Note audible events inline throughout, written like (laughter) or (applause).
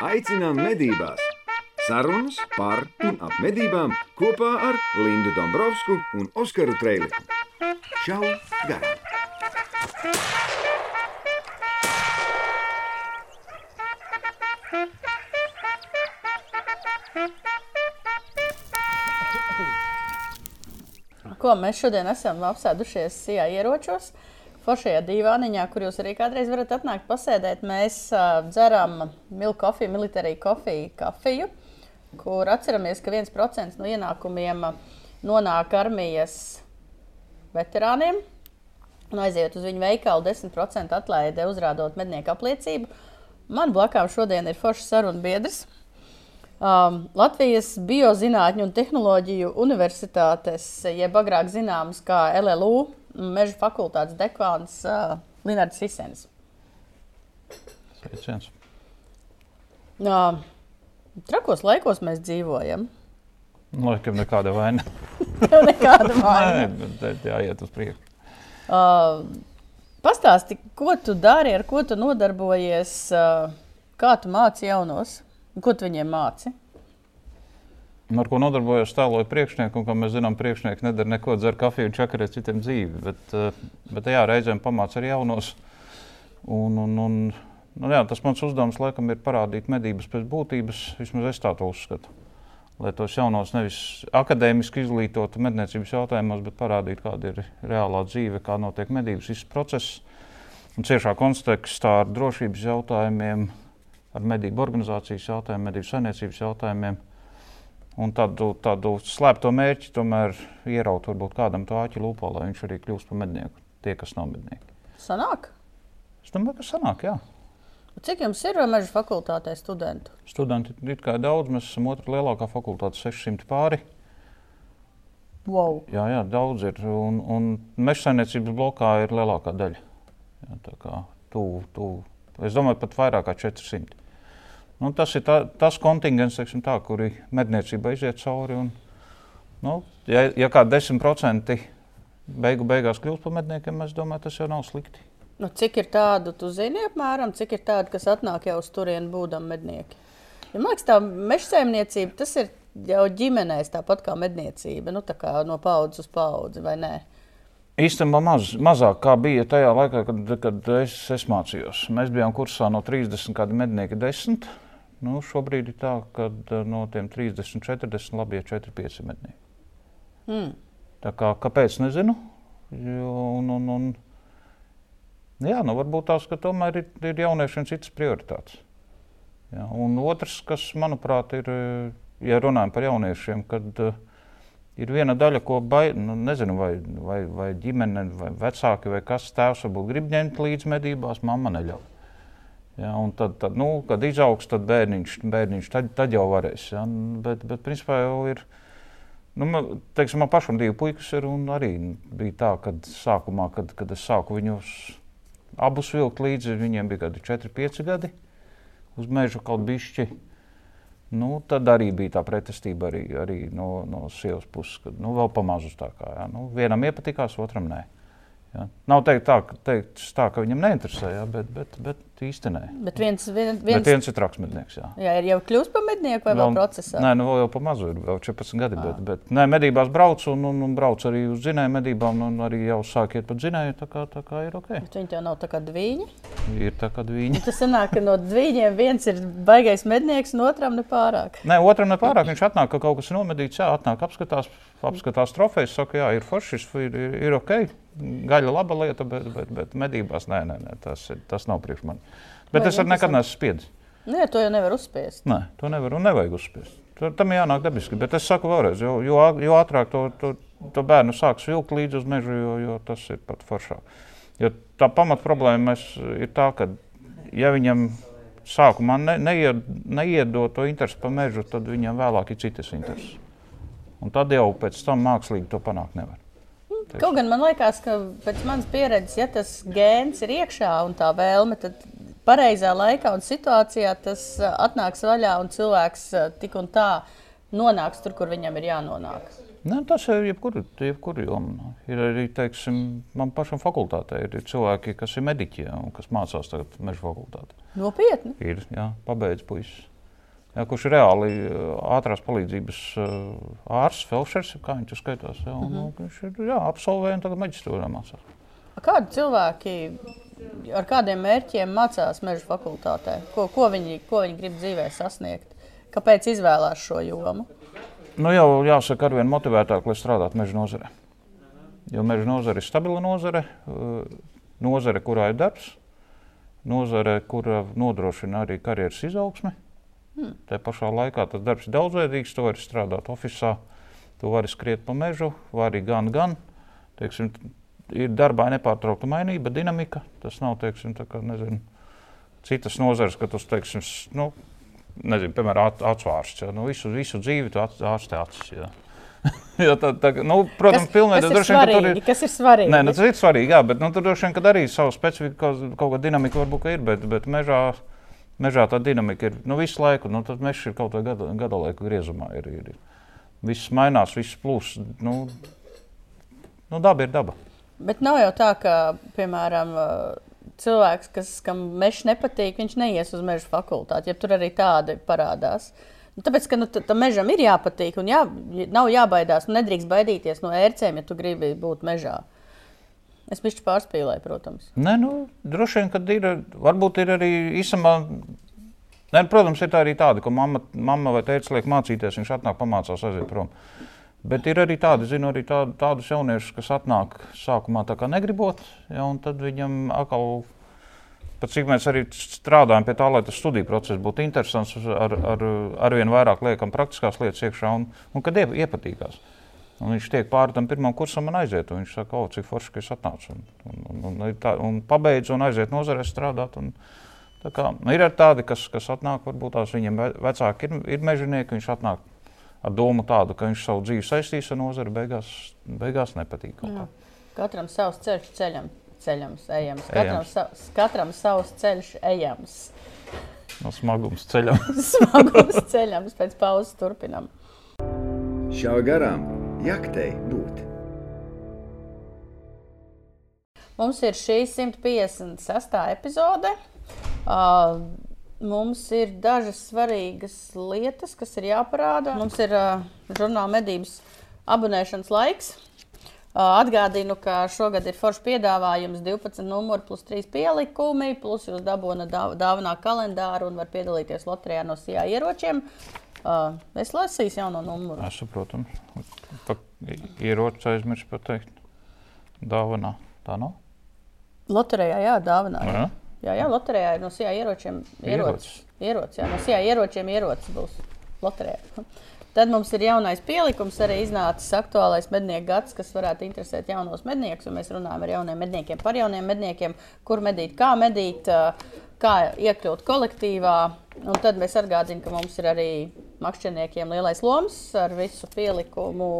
Aicinām medībās! Sarunas par un ap medībām kopā ar Lindu Dombrovskiju un Oskaru Trēliņu. Čau! Garām! Ko mēs šodien esam apsēdušies Sijā ieročos. Foršajā divāniņā, kur jūs arī kādreiz varat atnākt pasēdēt, mēs uh, dzeram milku kofiju, militāriju kofiju, kafiju, kur atceramies, ka 1% no ienākumiem nonāk armijas veterāniem. Un aiziet uz viņu veikalu 10% atlaide, uzrādot mednieku apliecību. Man blakām šodien ir foršs sarunu biedrs. Um, Latvijas Biozinātņu un tehnoloģiju universitātes, jeb agrāk zināms kā LLU, Meža fakultātes dekāns uh, Linards Hisens. Sveiciens. Uh, trakos laikos mēs dzīvojam. Laikam nekāda vaina. (laughs) Tev nekāda Nē, vaina. bet jāiet uz priekšu. Uh, pastāsti, ko tu dari, ar ko tu nodarbojies, uh, kā tu māci jaunos, ko tu viņiem māci? Ar ko nodarbojos tāloju priekšnieku, un kā mēs zinām, priekšnieki nedara neko, dzer kafiju un čakarē citiem dzīvi. Bet, eh, bet jā, reizēm pamāca arī jaunos. Un, un, un, nu, jā, tas mans uzdevums laikam ir parādīt medības pēc būtības, vismaz es tā to uzskatu. Lai tos jaunos nevis akadēmiski izglītotu medniecības jautājumos, bet parādītu, kāda ir reālā dzīve, kā notiek medības viss process. Un ciešā kontekstā ar drošības jautājumiem, ar medību organizācijas jautājumiem, medību saimniecības jautājumiem. Un tādu, tādu slēpto mērķi tomēr ieraut varbūt kādam to āķi lūpā, lai viņš arī kļūst par mednieku. Tie, kas nav mednieki. Sanāk? Es domāju, ka sanāk, jā. Cik jums ir meža fakultātē studentu? Studenti ir kā daudz, mēs esam otrā lielākā fakultāte, 600 pāri. Wow. Jā, jā, daudz ir. Un, un meža saimniecības blokā ir lielākā daļa. Jā, tā kā tuvu, tuvu. Es domāju, pat vairāk kā 400. Nu, tas ir tā, tas kontingents, teiksim, tā, kuri medniecība iziet cauri. Un, nu, ja, ja kā 10% beigu beigās kļūst par medniekiem, es domāju, tas jau nav slikti. Nu, cik ir tādu, tu zini, apmēram, cik ir tādu, kas atnāk jau uz turieni būdami mednieki? Ja, man liekas, tā meža saimniecība, tas ir jau ģimenēs tāpat kā medniecība, nu, tā kā no paudzes uz paudzi, vai ne? Īstenībā maz, mazāk kā bija tajā laikā, kad, kad es, es mācījos. Mēs bijām kursā no 30 kādi mednieki 10. Nu, šobrīd ir tā, ka no tiem 30, 40 labi ir 4, 5 mednieki. Hmm. Tā kā, kāpēc nezinu? Jo, un, un, un, jā, nu, varbūt tās, tomēr ir, ir jauniešiem citas prioritātes. Jā, un otrs, kas manuprāt ir, ja runājam par jauniešiem, kad uh, ir viena daļa, ko baid, nu, nezinu, vai, vai, vai ģimene, vai vecāki, vai kas tēvs varbūt grib ņemt līdzi medībās, mamma neļauj. Ja, tad, tad nu, kad izaugs, tad bērniņš, bērniņš tad, tad jau varēs. Ja, bet, bet, principā, jau ir. Nu, man, teiksim, man pašam divi puikas ir. Arī bija tā, ka sākumā, kad, kad es sāku viņus abus vilkt līdzi, viņiem bija kādi 4, 5 gadi uz meža kaut bišķi. Nu, tad arī bija tā pretestība arī, arī no, no sievas puses, ka nu, vēl pamazs tā kā. Ja. Nu, vienam iepatikās, otram nē. Ja. Nav teikt tā, ka, teikt tā, ka viņam neinteresē, ja, bet, bet, bet īsti nē. Bet viens, vien, Bet viens, viens ir traks mednieks. Jā. jā, ir jau kļūst par mednieku vai vēl procesā? Nē, nu vēl jau pa mazu ir, vēl 14 gadi. Bet, bet nē, medībās brauc un, un, un brauc arī uz dzinēju medībām, un arī jau sāk iet pa dzinēju, tā kā, tā kā ir ok. Bet Viņi tev nav tā kā dviņi. Ir tā kā viņi. Tas sanāk, ka no dviņiem viens ir baigais mednieks, un otram nepārāk. Nē, otram nepārāk. Viņš atnāk, ka kaut kas ir nomedīts, jā, atnāk, apskatās, apskatās trofejas, saka, jā, ir forši, ir, ir, ir ok. Gaļa laba lieta, bet, bet, bet medībās nē, nē, nē tas, ir, tas nav priekš manis. Bet Vai es arī nekad neesmu spiedis. Nē, to jau nevar uzspiest. Nē, to nevar un nevajag uzspiest. Tur- Tam jānāk dabiski. Bet es saku vēlreiz, jo, jo, jo ātrāk to, to, to bērnu sāks vilkt līdzi uz mežu, jo, jo tas ir pat foršāk. Jo tā pamat problēma mēs, ir tā, ka ja viņam sākumā ne, neied, neiedod to interesi par mežu, tad viņam vēlāk ir citas intereses. Un tad jau pēc tam mākslīgi to panākt nevar. Kaut gan man liekas, ka pēc manas pieredzes, ja tas gēns ir iekšā un tā vēlme, tad pareizā laikā un situācijā tas ā, atnāks vaļā un cilvēks ā, tik un tā nonāks tur, kur viņam ir jānonāk. Ne, tas ir jebkurā jebkur jomā. Ir arī, teiksim, man pašam fakultātē ir cilvēki, kas ir mediķi un kas mācās tagad meža fakultātē. Nopietni. Ir, jā, pabeidz puisis. Kurš ir reāli ātrās palīdzības ārsts, felšers, kā viņš tur skaitās. Jā, un, mm -hmm. Viņš ir absolvējis un tagad maģistrūrā mācās. Kādi cilvēki ar kādiem mērķiem mācās meža fakultātē? Ko, ko, viņi, ko viņi grib dzīvē sasniegt? Kāpēc izvēlās šo jomu? Nu, jau jāsaka, arvien motivētāk, lai strādātu meža nozarē. Jo meža nozare ir stabila nozare, nozare, kurā ir darbs, nozare, kura nodrošina arī karjeras izaugsmi. Hmm. Tā pašā laikā tas darbs ir daudzveidīgs. Tu vari strādāt oficiālā, tu vari skriet pa mežu, vari gan, gan. Teiksim, ir darbā nepārtraukta mainība, dinamika. Tas nav teiksim, kā, nezinu, citas nozares, ka tas teiksim, nu, nezinu, piemēram, atsvārsts. Ja? Nu, visu, visu dzīvi tu ārstē acis. Ja? (laughs) ja tā, tā, nu, protams, kas, pilnīgi, kas, ir svarīgi, ka ir, kas ir svarīgi? Nē, nu, tas ir svarīgi, jā, bet nu, tur droši vien arī savu specifiku, kaut, kaut kāda dinamika varbūt ir, bet, bet mežā, mežā tā dinamika ir nu, visu laiku. Nu, tad mežs ir kaut kādā gada, gada laika griezumā. Ir, ir. Viss mainās, viss plūst. Nu, nu, daba ir daba. Bet nav jau tā, ka, piemēram, cilvēks, kas, kam mežs nepatīk, viņš neies uz meža fakultāti, ja tur arī tādi parādās. Nu, tāpēc, ka nu, tam mežam ir jāpatīk un jā, nav jābaidās. Nu, nedrīkst baidīties no ērcēm, ja tu gribi būt mežā. Es bijuši pārspīlēju, protams. Nē, nu, droši vien, ka ir, varbūt ir arī īsamā. Nē, protams, ir tā arī tāda, ka mamma, mamma vai teica, liek mācīties, viņš atnāk pamācās, aiziet prom. Bet ir arī tādi, zinu, arī tā, tādus jauniešus, kas atnāk sākumā tā kā negribot, ja, un tad viņam atkal, pat cik mēs arī strādājam pie tā, lai tas studiju process būtu interesants, ar, ar, ar vien vairāk liekam praktiskās lietas iekšā, un, un kad iepatīkās. Un viņš tiek pāri tam pirmam kursam un aiziet. Viņš saka, o, cik forši, ka es atnācu. Un, un, un, un, tā, un pabeidz un aiziet nozarē strādāt. Un, kā, nu, ir arī tādi, kas, kas atnāk, varbūt tās viņiem vecāki ir, ir mežonieki, viņš atnāk ar domu tādu, ka viņš savu dzīvi saistīs ar nozari, beigās, beigās nepatīk. Katram savs ceļš ceļam, ceļams, ejams. Katram, ejams. Sa, katram savs ceļš ejams. No smagums ceļams. (laughs) smagums ceļams, pēc pauzes turpinam. Šā garām jaktei būt. Mums ir šī 156. epizode. Uh, Mums ir dažas svarīgas lietas, kas ir jāparāda. Mums ir uh, žurnāla medības abonēšanas laiks. Uh, atgādinu, ka šogad ir foršs piedāvājums 12 numuri plus 3 pielikumi, plus jūs dabūjat dāvanā kalendāru un var piedalīties loterijā no SIA ieročiem. Uh, es lasīju jauno numuru. Es saprotu. Ieroči aizmirsu pateikt. Dāvanā. Tā nav? Loterijā, jā, dāvanā. Jā. Jā. Jā, jā loterijā ir no SIA ieročiem ierocis. ierocis jā, no SIA ieročiem ierocis būs loterijā. (laughs) Tad mums ir jaunais pielikums, arī iznācis aktuālais mednieku gads, kas varētu interesēt jaunos medniekus. Mēs runājam ar jauniem medniekiem par jauniem medniekiem, kur medīt, kā medīt, kā iekļūt kolektīvā. Un tad mēs atgādinām, ka mums ir arī makšķerniekiem lielais loms ar visu pielikumu,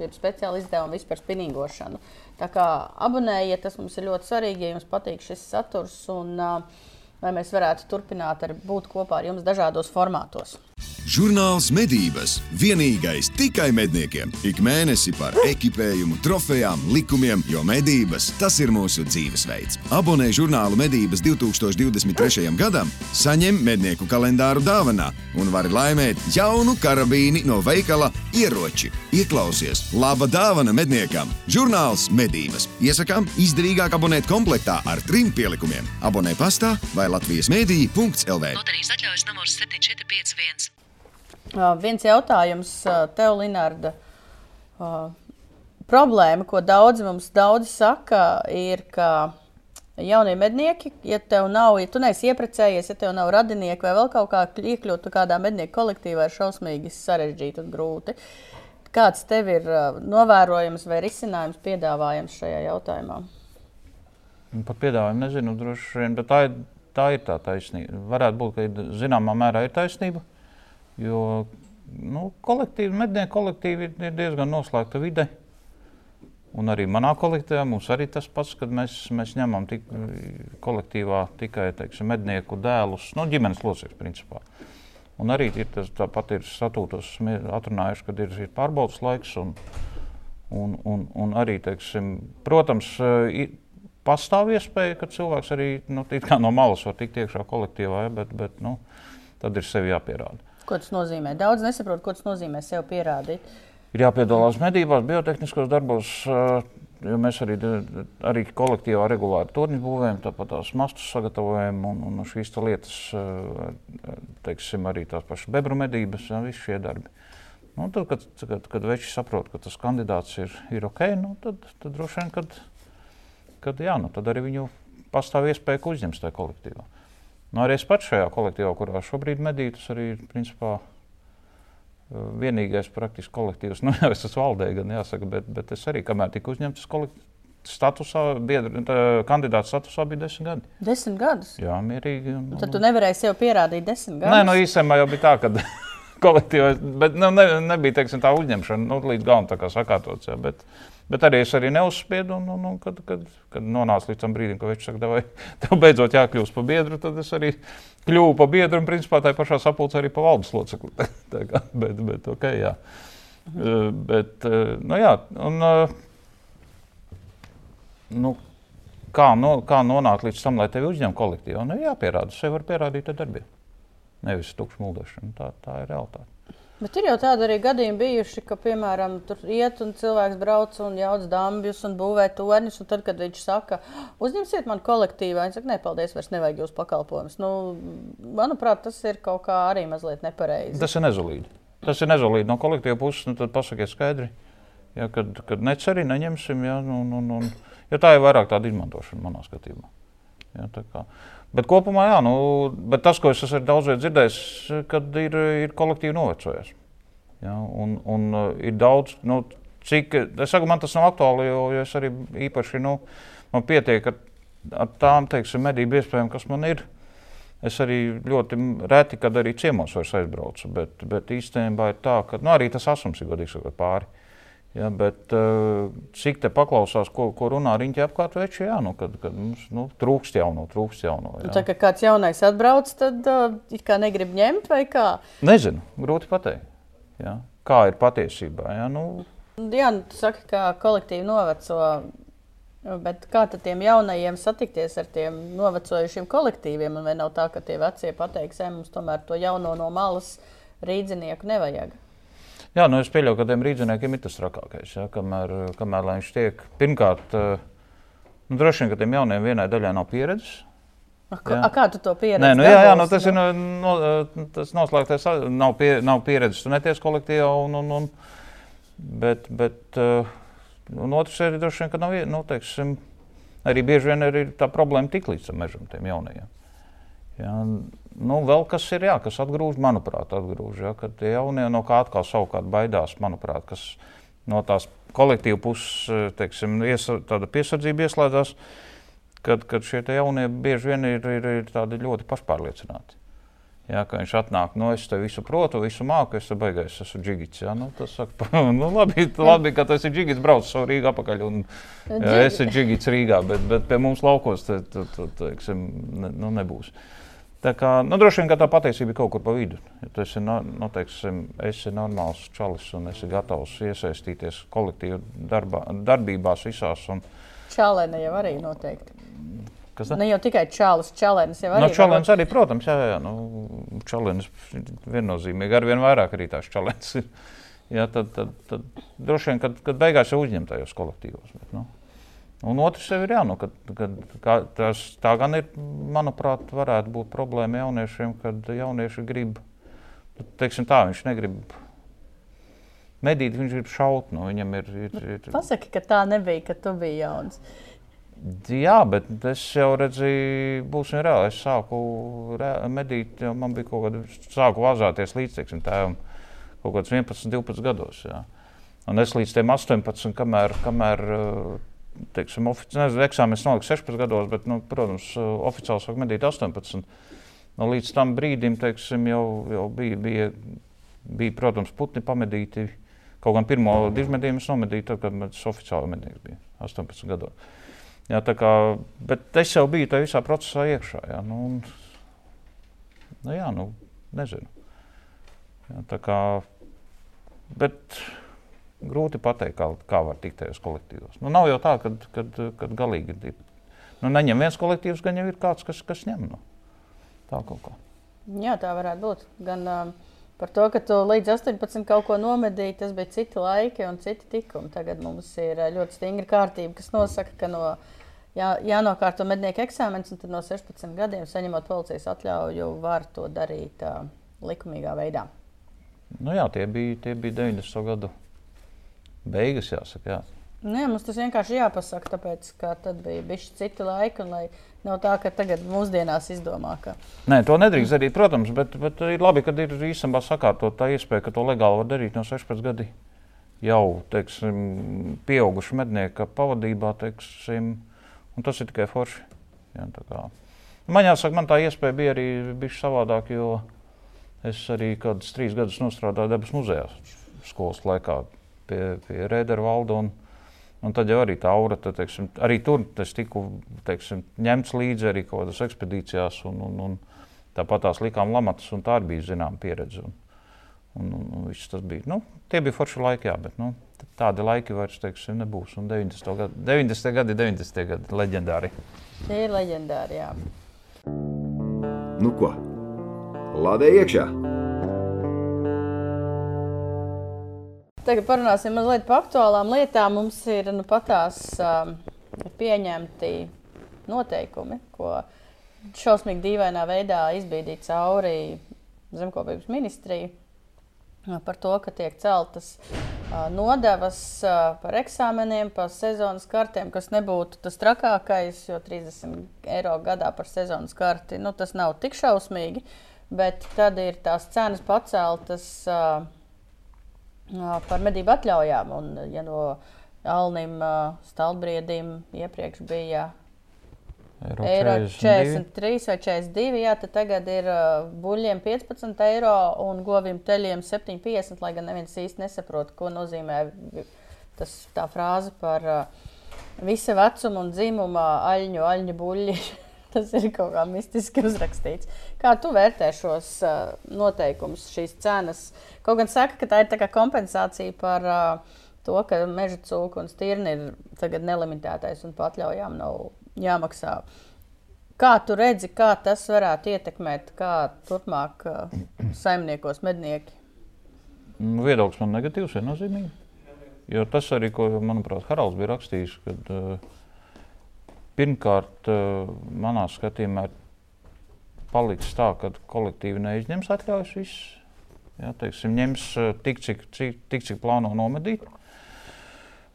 jeb speciālu izdevumu vispār spinīgošanu. Tā kā abonējiet, tas mums ir ļoti svarīgi, ja jums patīk šis saturs un uh, lai mēs varētu turpināt ar būt kopā ar jums dažādos formātos. Žurnāls medības vienīgais tikai medniekiem. Ik mēnesi par ekipējumu, trofejām, likumiem, jo medības tas ir mūsu dzīvesveids. Abonē žurnālu medības 2023. gadam, saņem mednieku kalendāru dāvanā un vari laimēt jaunu karabīni no veikala ieroči. Ieklausies, laba dāvana medniekam! Žurnāls medības. Iesakām izdevīgāk abonēt komplektā ar trim pielikumiem. Abonē pastā vai Latvijas mēdī.lv. Loterijas atļaujas numurs 7451. Uh, viens jautājums uh, tev, Linārda. Uh, problēma, ko daudzi mums daudzi saka, ir, ka jaunie mednieki, ja tev nav, ja tu neesi iepriecējies, ja tev nav radinieki vai vēl kaut kā iekļūt kādā mednieku kolektīvā, ir šausmīgi sarežģīti un grūti. Kāds tev ir novērojams vai risinājums piedāvājams šajā jautājumā? Par piedāvājumu nezinu, droši vien, bet tā ir tā, ir tā taisnība. Varētu būt, ka zināmā mērā ir taisnība. Jo nu, kolektīvi, mednieku kolektīvi ir, ir diezgan noslēgta vide. Un arī manā kolektīvā mums arī tas pats, kad mēs, mēs ņemam tik, kolektīvā tikai teiksim, mednieku dēlus, nu, ģimenes locekļus principā. Un arī ir tas, tāpat ir statūtos atrunājuši, kad ir, ir pārbaudas laiks. Un, un, un, un arī, teiksim, protams, pastāv iespēja, ka cilvēks arī nu, no malas var tikt iekšā kolektīvā, ja, bet, bet nu, tad ir sevi jāpierāda. Ko tas nozīmē? Daudz nesaprot, ko tas nozīmē sev pierādīt. Ir jāpiedalās medībās, biotehniskos darbos, jo mēs arī, arī kolektīvā regulāri torņus būvējam, tāpat tās mastus sagatavojam un, un šīs lietas, teiksim, arī tās pašas bebru medības, ja, visi šie darbi. Nu, tad, kad, kad, kad veči saprot, ka tas kandidāts ir, ir ok, nu, tad, tad droši vien, kad, kad, jā, nu, tad arī viņu pastāv iespēja, ka uzņems tajā kolektīvā. Nu, arī es pats šajā kolektīvā, kurā šobrīd medīju, tas arī ir principā vienīgais praktiski kolektīvs. Nu, (laughs) jau es esmu valdē, gan jāsaka, bet, bet es arī, kamēr tika uzņemts. Statusā, biedra, kandidāta statusā bija desmit gadi. Desmit gadus? Jā, mierīgi. Un, Tad tu nevarēji sev pierādīt desmit gadus. Nē, nu īstenībā jau bija tā, ka (laughs) kolektīvā, bet nu, ne, nebija teiksim, tā uzņemšana nu, līdz galam tā kā sakārtots. Jā, bet, bet arī es arī neuzspiedu, un, un, un kad, kad, kad nonāca līdz tam brīdim, kad viņš saka, vai (laughs) tev beidzot jākļūst par biedru, tad es arī kļuvu par biedru un principā tā pašā sapulcē arī par valdes locekli. (laughs) bet, bet, okay, jā. Uh, bet, uh, nu, jā, un, uh, nu, kā, no, kā nonākt līdz tam, lai tevi uzņemtu kolektīvā? Nu, jāpierāda, sev var pierādīt ar darbiem nevis tukšu mūldēšanu. Tā, tā ir realitāte. Bet ir jau tādi arī gadījumi bijuši, ka, piemēram, tur iet un cilvēks brauc un jauc dambjus un būvē torņus. Un tad, kad viņš saka, uzņemsiet man kolektīvā, viņš saka, nē, paldies, vairs nevajag jūsu pakalpojumus. Nu, manuprāt, tas ir kaut kā arī mazliet nepareizi. Tas ir nezolīdi. Tas ir nezolīdi no kolektīva puses. Nu, tad pasakiet skaidri, ja, kad, kad neceri, neņemsim. Ja, un, un, un, ja tā ir vairāk tāda izmantošana manā skatījumā. Ja, Bet kopumā, jā, nu, bet tas, ko es esmu daudz dzirdējis, kad ir, ir kolektīvi novecojies. Ja, un, un uh, ir daudz, nu, cik, es saku, man tas nav aktuāli, jo, jo es arī īpaši, nu, man pietiek ar, ar tām, teiksim, medību iespējām, kas man ir. Es arī ļoti reti, kad arī ciemos vairs aizbraucu, bet, bet īstenībā ir tā, ka, nu, arī tas asums ir godīgi sakot pāri. Ja, bet uh, cik te paklausās, ko, ko runā riņķi apkārt, veči, jā, nu, kad, kad mums nu, trūkst jauno, trūkst jauno. Jā. Nu, tā kā kāds jaunais atbrauc, tad uh, it kā negrib ņemt vai kā? Nezinu, grūti pateikt. Jā. Kā ir patiesībā? Jā, nu... jā nu, tu saki, ka kolektīvi noveco. Bet kā tad tiem jaunajiem satikties ar tiem novecojušiem kolektīviem? Vai nav tā, ka tie vecie pateiks, ka mums tomēr to jauno no malas rīdzinieku nevajag? Jā, nu es pieļauju, ka tiem rīzniekiem ir tas trakākais. Ja, kamēr, kamēr viņš tiek, pirmkārt, eh, nu, droši vien, ka tiem jauniem vienai daļai nav pieredzes. A, a, kā tu to pieredzi? Nē, nu, jā, jā nu, tas ir no, no, tas noslēgtais. Nav, pie, nav pieredzes, tu neties kolektīvā. Un, un, un, bet, bet uh, un otrs ir droši vien, ka nav, nu, teiksim, arī bieži vien ir tā problēma tik līdz tam mežam, tiem jaunajiem. Ja, nu, vēl kas ir, jā, kas atgrūž, manuprāt, atgrūž. Ja, kad tie jaunie no kā atkal savukārt baidās, manuprāt, kas no tās kolektīva puses, teiksim, iesa, tāda piesardzība ieslēdzās, kad, kad šie jaunie bieži vien ir, ir, ir tādi ļoti pašpārliecināti. Jā, ka viņš atnāk, nu, es te visu protu, visu māku, es te beigās esmu džigits. Jā, nu, tas saka, (laughs) nu, labi, labi, ka tas ir džigits, brauc savu Rīgā apakaļ. Un, jā, es esmu džigits Rīgā, bet, bet pie mums laukos te, te, te, teiksim, ne, nu, nebūs. Uh, Tā kā, nu, droši vien tā patiesība ir kaut kur pa vidu. Ja tu esi, no, nu, teiksim, esi normāls čalis un esi gatavs iesaistīties kolektīvu darbā, darbībās visās. Un... Čalēna jau arī noteikti. Kas tā? Ne jau tikai čalis, čalēns jau arī. No čalēns arī, protams, jā, jā, nu, čalēns viennozīmīgi, ar vien vairāk arī tās čalēns ir. (laughs) Jā, tad, tad, tad droši vien, kad, kad beigās jau uzņemtajos kolektīvos. Bet, nu. Un otrs jau ir, jā, nu, kad, kad tas, tā gan ir, manuprāt, varētu būt problēma jauniešiem, kad jaunieši grib, nu, teiksim tā, viņš negrib medīt, viņš grib šaut. Nu, viņam ir, ir, ir... Pasaki, ka tā nebija, kad tu biji jauns. Jā, bet es jau redzēju, būsim reāli. Es sāku medīt, jau man bija kaut kāda, sāku vāzāties līdz, teiksim, tēvam kaut kāds 11, 12 gados. Jā. Un es līdz tiem 18, kamēr, kamēr teiksim, oficiāli eksāmenis noliks 16 gados, bet, nu, protams, oficiāli sāk medīt 18. Nu, līdz tam brīdim teiksim, jau, jau bija, bija, bija, protams, putni pamedīti. Kaut gan pirmo divu medījumu es nomedīju, tad, kad tas oficiāli medījums bija 18 gados. Jā, kā, bet es jau biju tajā visā procesā iekšā. Jā, nu, un, nu, jā, nu, nezinu. Jā, tā kā, bet, grūti pateikt, kā, kā var tikt tajos kolektīvos. Nu, nav jau tā, ka kad, kad galīgi ir. Nu, neņem viens kolektīvs, gan jau ir kāds, kas, kas ņem. Nu. Tā kaut kā. Jā, tā varētu būt. Gan uh, par to, ka tu līdz 18 kaut ko nomedīji, tas bija citi laiki un citi tikumi. Tagad mums ir eh, ļoti stingra kārtība, kas nosaka, ka no, jā, jānokārto mednieku eksāmenis, un tad no 16 gadiem, saņemot policijas atļauju, var to darīt uh, likumīgā veidā. Nu jā, tie bija, tie bija 90. gadu beigas, jāsaka. Jā. Nu, jā, mums tas vienkārši jāpasaka, tāpēc, ka tad bija bijuši citi laiki, un lai nav tā, ka tagad mūsdienās izdomā, ka. Nē, to nedrīkst darīt, protams, bet, bet ir labi, ka ir īstenībā sakārtot tā iespēja, ka to legāli var darīt no 16 gadiem. Jau teiksim, pieaugušu mednieku pavadībā, teiksim, un tas ir tikai forši. Jā, man jāsaka, man tā iespēja bija arī bijusi savādāk, jo es arī kādus trīs gadus strādāju dabas muzejā skolas laikā pie, pie Rēdera valda. Un, Un tad jau arī tā aura, tad, teiksim, arī tur es tiku teiksim, ņemts līdzi arī kaut kādās ekspedīcijās, un, un, un tāpat tās likām lamatas, un tā arī bija zināma pieredze. Un, un, un, un viss tas bija. Nu, tie bija forši laiki, jā, bet nu, tādi laiki vairs teiksim, nebūs. Un 90. gadi, 90. gadi, 90. gadi leģendāri. Tie ir leģendāri, jā. Nu ko? Lādē iekšā! Tagad parunāsim mazliet par aktuālām lietām. Mums ir nu, patās um, pieņemti noteikumi, ko šausmīgi dīvainā veidā izbīdīja cauri zemkopības ministrija par to, ka tiek celtas uh, nodevas uh, par eksāmeniem, par sezonas kartēm, kas nebūtu tas trakākais, jo 30 eiro gadā par sezonas karti nu, tas nav tik šausmīgi, bet tad ir tās cenas paceltas. Uh, par medību atļaujām. Un, ja no Alnim Stalbriedim iepriekš bija Eiro, eiro 43. 43 vai 42, jā, tad tagad ir buļļiem 15 eiro un goviem teļiem 7,50, lai gan neviens īsti nesaprot, ko nozīmē tas, tā frāze par visa vecuma un dzimuma aļņu, aļņu buļļi. (laughs) Tas ir kaut kā mistiski uzrakstīts. Kā tu vērtē šos uh, noteikumus, šīs cenas? Kaut gan saka, ka tā ir kompensācija par uh, to, ka meža cūka un stirni ir tagad nelimitētais un patļaujām nav jāmaksā. Kā tu redzi, kā tas varētu ietekmēt, kā turpmāk uh, saimniekos mednieki? Nu, viedoklis man negatīvs, viennozīmīgi. Jo tas arī, ko, manuprāt, Haralds bija rakstījis, kad uh, Pirmkārt, eh, manā skatījumā palicis tā, ka kolektīvi neizņems atļaujas viss. Ja, teiksim, ņems eh, tik, cik, cik, tik, cik plāno nomedīt.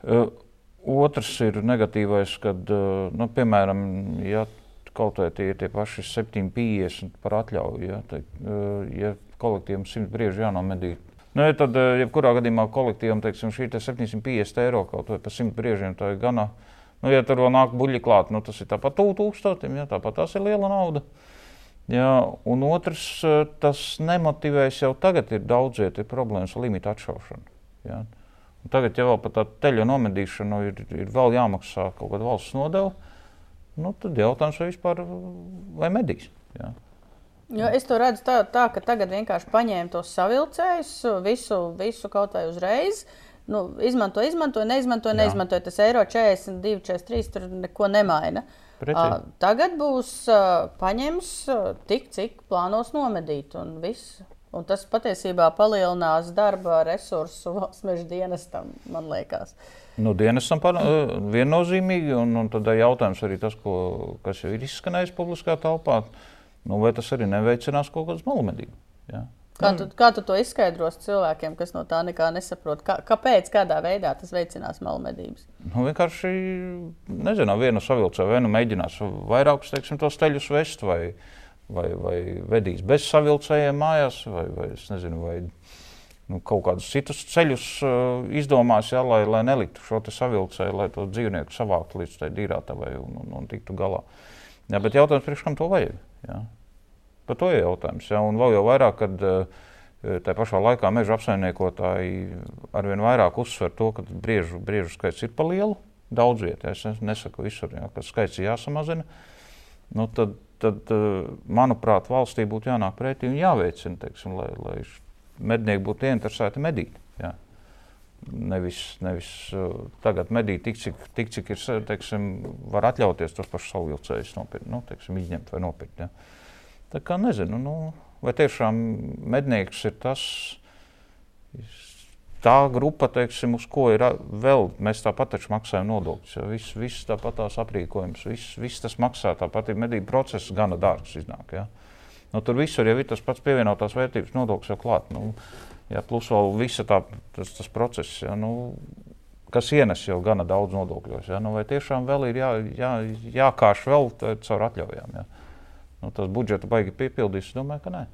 Uh, otrs ir negatīvais, kad, nu, piemēram, ja kaut vai tie ir tie paši 750 par atļauju, ja, te, uh, ja kolektīvam 100 brieži jānomedī. Nu, ja tad, jebkurā gadījumā kolektīvam teiksim, šī te 750 eiro kaut vai par 100 briežiem, tā ir gana uh, Nu, ja tur vēl nāk buļļi klāt, nu, tas ir tāpat tūkstošiem, ja, tāpat tas ir liela nauda. Jā, un otrs, eh, tas nemotivēs jau tagad ir daudziet ir problēmas ar limitu atšaušanu. Jā. Un tagad, ja vēl par tādu teļu nomedīšanu ir, ir vēl jāmaksā kaut kāda valsts nodeva, nu, tad jautājums vai vispār vai medīs. Jā. Jo es to redzu tā, tā, ka tagad vienkārši paņēma tos savilcējus, visu, visu kaut vai uzreiz. Uh, nu, izmanto, izmanto, neizmanto, neizmanto. Tas eiro 42, 43 tur neko nemaina. Uh, tagad būs uh, paņems uh, tik, cik plānos nomedīt, un viss. Un tas patiesībā palielinās darba resursu valsts meža dienestam, man liekas. Nu, dienestam par, viennozīmīgi, un, un tad jautājums arī tas, ko, kas jau ir izskanējis publiskā telpā, nu, vai tas arī neveicinās kaut kādas malumedības. Ja? Kā tu, kā tu to izskaidros cilvēkiem, kas no tā nekā nesaprot? Kā, kāpēc, kādā veidā tas veicinās malmedības? Nu, vienkārši nezinu, viena savilcē, vai nu mēģinās vairākus teiksim, tos ceļus vest, vai, vai, vai vedīs bez savilcējiem mājās, vai, vai, nezinu, vai nu, kaut kādus citus ceļus uh, izdomās, ja, lai, lai neliktu šo savilcēju, lai to dzīvnieku savāktu līdz tai dīrātavai un, un, un tiktu galā. Jā, bet jautājums, priekš kam to vajag? Jā. Par to ir jautājums. Ja? Un vēl jau vairāk, kad eh, tā pašā laikā meža apsaimniekotāji arvien vairāk uzsver to, ka briežu, briežu skaits ir pa lielu. Daudz vietā, es nesaku visur, ja, ka skaits ir jāsamazina. Nu, tad, tad, eh, manuprāt, valstī būtu jānāk pretī un jāveicina, teiksim, lai, lai mednieki būtu ieinteresēti medīt. Ja. Nevis, nevis uh, tagad medīt tik, cik, tik, cik ir, teiksim, var atļauties tos pašus saulvilcējus nopirkt, nu, teiksim, izņemt vai nopirkt. Ja. Tā kā nezinu, nu, vai tiešām mednieks ir tas, tā grupa, teiksim, uz ko ir vēl, mēs tāpat taču maksājam nodokļus. Ja? Viss, viss tāpat tās aprīkojums, viss, viss tas maksā, tāpat ir medību process gana dārgs iznāk. Ja? Nu, tur visur jau ir tas pats pievienotās vērtības nodoklis jau klāt. Nu, ja, plus vēl visa tā, tas, tas process, ja, nu, kas ienes jau gana daudz nodokļos. Ja? Nu, vai tiešām vēl ir jā, jā, jākārš vēl caur atļaujām? Ja? Nu, tas budžeta baigi piepildīs, es domāju, ka nē.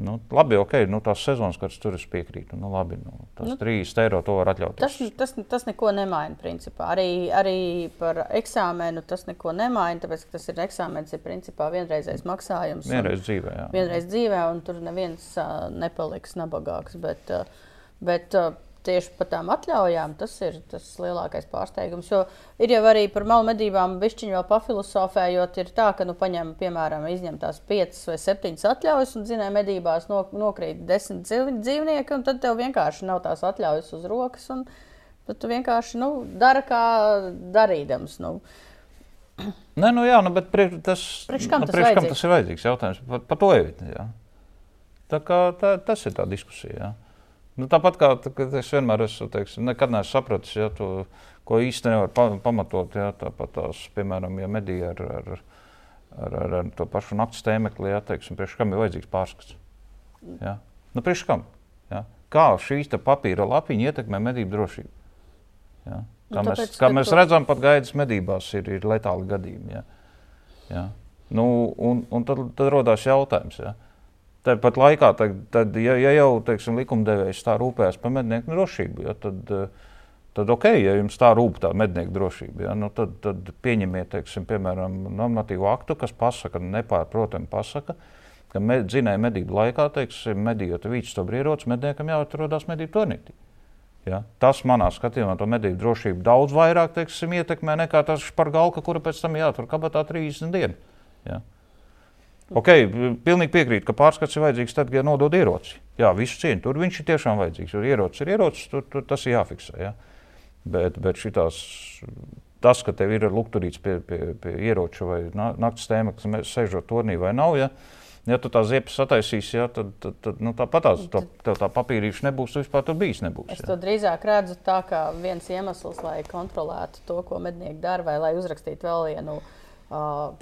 Nu, labi, ok, nu, tās sezonas, kad tur es piekrītu. Nu, labi, nu, tas nu, 3 eiro to var atļauties. Tas, tas, tas neko nemaina. Principā. Arī, arī par eksāmenu tas neko nemaina. Tāpēc tas ir eksāmenis, ir principā vienreizējs maksājums. Vienreiz dzīvē, jā. Vienreiz dzīvē, un tur neviens uh, nepaliks nabagāks. Bet, uh, bet, uh, tieši par tām atļaujām, tas ir tas lielākais pārsteigums. Jo ir jau arī par malu medībām, bišķiņu vēl pafilosofējot, ir tā, ka, nu, paņem, piemēram, izņem tās piecas vai septiņas atļaujas, un, zinām, medībās no, nokrīt desmit dzīvnieki, un tad tev vienkārši nav tās atļaujas uz rokas, un tad tu vienkārši, nu, dara kā darīdams. Nu. Nē, nu jā, nu, bet priekš, tas, priekš kam, nu, tas, priekš kam tas ir vajadzīgs? Jautājums par, par to jau ir. Tā kā tā, tas ir tā diskusija. Jā. Nu, tāpat kā es vienmēr esmu, teiksim, nekad neesmu sapratis, ja, to, ko īsti nevar pa, pamatot. Ja, tāpat tās, piemēram, ja medija ar, ar, ar, ar, ar to pašu naktas tēmekli, ja, teiksim, priekš kam ir vajadzīgs pārskats. Ja. Nu, priekš kam? Ja. Kā šīs papīra lapiņa ietekmē medību drošību? Ja. Kā, Nu, mēs, tāpēc, kā mēs redzam, pat gaidas medībās ir, ir letāli gadījumi. Ja. Ja. Nu, un, un tad, tad rodas jautājums. Ja. Tāpat laikā, tad, tad, ja, ja jau teiksim, likumdevējs tā rūpējas par mednieku drošību, ja, tad, tad ok, ja jums tā rūp tā mednieku drošība, ja, nu, tad, tad pieņemiet, teiksim, piemēram, normatīvu aktu, kas pasaka, nepārprotami pasaka, ka med, dzinēja medību laikā, teiksim, medījot vīču to brīrots, medniekam jāatrodas medību turnītī. Ja? Tas manā skatījumā to medību drošību daudz vairāk teiksim, ietekmē nekā tas špargalka, kura pēc tam jātur kabatā 30 dienas. Ja? Ok, pilnīgi piekrītu, ka pārskats ir vajadzīgs tad, ja nodod ieroci. Jā, visu cieņu. Tur viņš ir tiešām vajadzīgs. Jo ierocis ir ierocis, tur, tur tas ir jāfiksē. Ja? Bet, bet šitās, tas, ka tev ir lukturīts pie, pie, pie ieroča vai na- naktas tēma, kas sēžot turnī vai nav, ja, ja tu tā ziepes sataisīsi, ja, tad, tad, tad nu, tāpat tās, tā, tev tā papīrīša nebūs, tu vispār tur bijis nebūs. Es Ja. to drīzāk redzu tā kā viens iemesls, lai kontrolētu to, ko mednieki dara, vai lai uzrakstītu vēl vienu uh,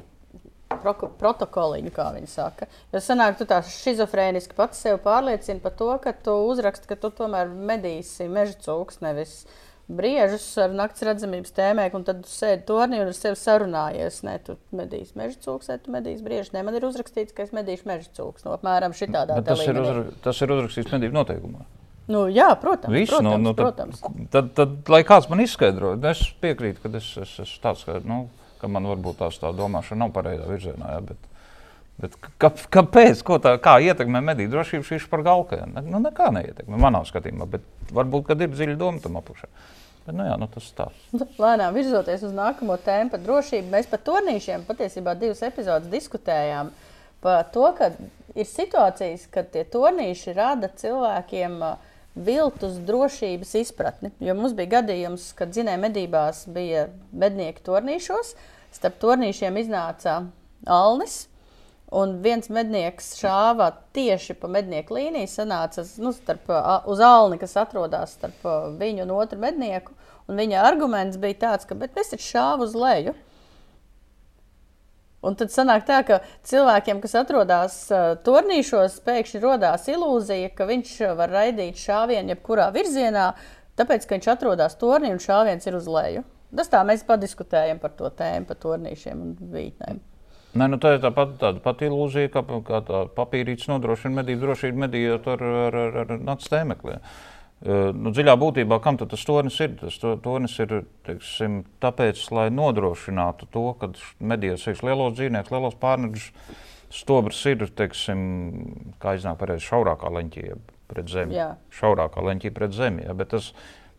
proko- protokoliņu, kā viņi saka. Jo sanāk, tu tā schizofrēniski pats sev pārliecini par to, ka tu uzraksti, ka tu tomēr medīsi meža cūks, nevis briežus ar naktas redzamības tēmēm, un tad tu sēdi turnī un ar sevi sarunājies. Nē, tu medīsi meža cūks, vai tu medīsi briežus. Nē, man ir uzrakstīts, ka es medīšu meža cūks. No, apmēram šitādā Bet tas ir, uzra, tas ir uzrakstīts medību noteikumā. Nu, jā, protams. Viss, protams, nu, nu, tad, protams. Tad, tad, lai kāds man izskaidro, es piekrītu, ka es es esmu tāds, ka, nu, ka man varbūt tās tā domāšana nav pareizā virzienā. Jā, bet, bet kā, kāpēc? Ko tā, kā ietekmē mediju drošību šī par galka? Ne, nu, nekā neietekmē manā skatījumā, bet varbūt, kad ir dziļa doma tam apakšā. Bet, nu, jā, nu, tas tā. Lēnām virzoties uz nākamo tēmu par drošību, mēs par turnīšiem patiesībā divas epizodes diskutējām. Par to, ka ir situācijas, kad tie turnīši rada cilvēkiem ā, viltus drošības izpratni. Jo mums bija gadījums, kad dzinēja medībās bija mednieki turnīšos, starp turnīšiem iznāca Alnis. Un viens mednieks šāva tieši pa mednieku līniju, sanāca nu, starp, uz alni, kas atrodas starp viņu un otru mednieku. Un viņa arguments bija tāds, ka "Bet es taču šāvu uz leju. Un tad sanāk tā, ka cilvēkiem, kas atrodas uh, turnīšos, pēkšņi radās ilūzija, ka viņš var raidīt šāvienu jebkurā virzienā, tāpēc, ka viņš atrodas turnī un šāviens ir uz leju. Tas tā mēs padiskutējam par to tēmu, par turnīšiem un vītnēm. Nē, nu, tā ir tāpat tāda pati ilūzija, ka kā tā papīrītis nodrošina medību drošību, medījot ar, ar, ar, ar naktas tēmekliem. Uh, nu, dziļā būtībā, kam tas tornis ir? Tas to, tornis ir teiksim, tāpēc, lai nodrošinātu to, ka medījos teiks, lielos dzīvniekus, lielos pārneģus, stobrs ir, teiksim, kā iznāk pareizi, šaurākā leņķī pret zemi. Jā. Šaurākā leņķī pret zemi. Ja, bet, tas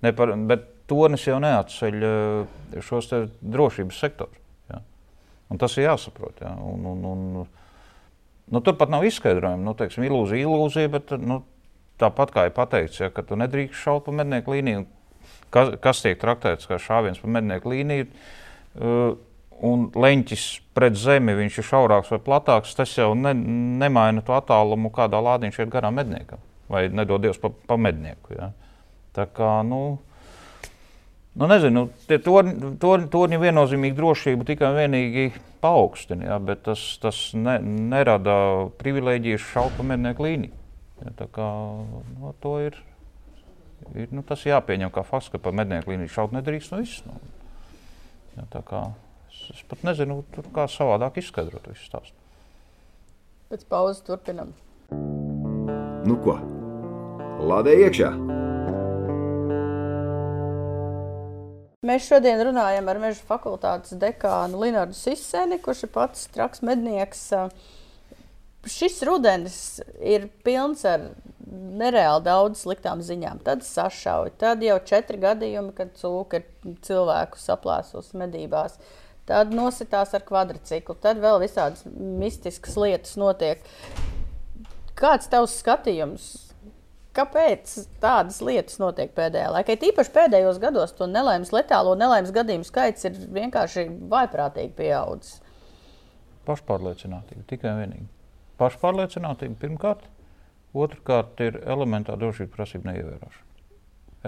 nepar, bet tornis jau neatceļ uh, šos drošības sektorus. Tas ir jāsaprot. Ja. Un, un, un, nu, tur pat nav izskaidrojumi. Nu, teiksim, ilūzija, ilūzija, bet nu, tāpat kā ir pateikts, ja, ka tu nedrīkst šaut pa mednieku līniju. Kas, kas tiek traktēts kā šāviens pa mednieku līniju? Uh, un leņķis pret zemi viņš ir šaurāks vai platāks, tas jau ne, nemaina to attālumu, kādā lādiņš iet garām medniekam. Vai nedod Dievs pa, pa mednieku. Ja. Tā kā, nu, nu nezinu, tie torņi, torņi, torņi viennozīmīgi drošību tikai un vienīgi paaugstina, ja, bet tas, tas ne, nerada privilēģijas šaut pa mednieku līniju. Ja, tā kā nu, to ir, ir nu, tas jāpieņem kā fakts, ka pa mednieku līniju šaut nedrīkst no viss. Nu. Ja, tā kā Es pat nezinu, kā savādāk izskaidrot visu stāstu. Pēc pauzes turpinam. Nu ko? Lādē iekšā! Mēs šodien runājam ar Meža fakultātes dekānu Linārdu Siseni, kurš ir pats traks mednieks. Šis rudenis ir pilns ar nereāli daudz sliktām ziņām. Tad sašauja, tad jau četri gadījumi, kad cūka ir cilvēku saplēsus medībās. Tad nositās ar kvadrciklu, tad vēl visādas mistiskas lietas notiek. Kāds tavs skatījums? Kāpēc tādas lietas notiek pēdējā laikā? Tīpaši pēdējos gados to nelaimes, letālo nelaimes gadījumu skaits ir vienkārši vaiprātīgi pieaudzis. Pašpārliecinātība tikai un vienīgi. Pašpārliecinātība pirmkārt, otrkārt ir elementāra drošības prasība neievērošana.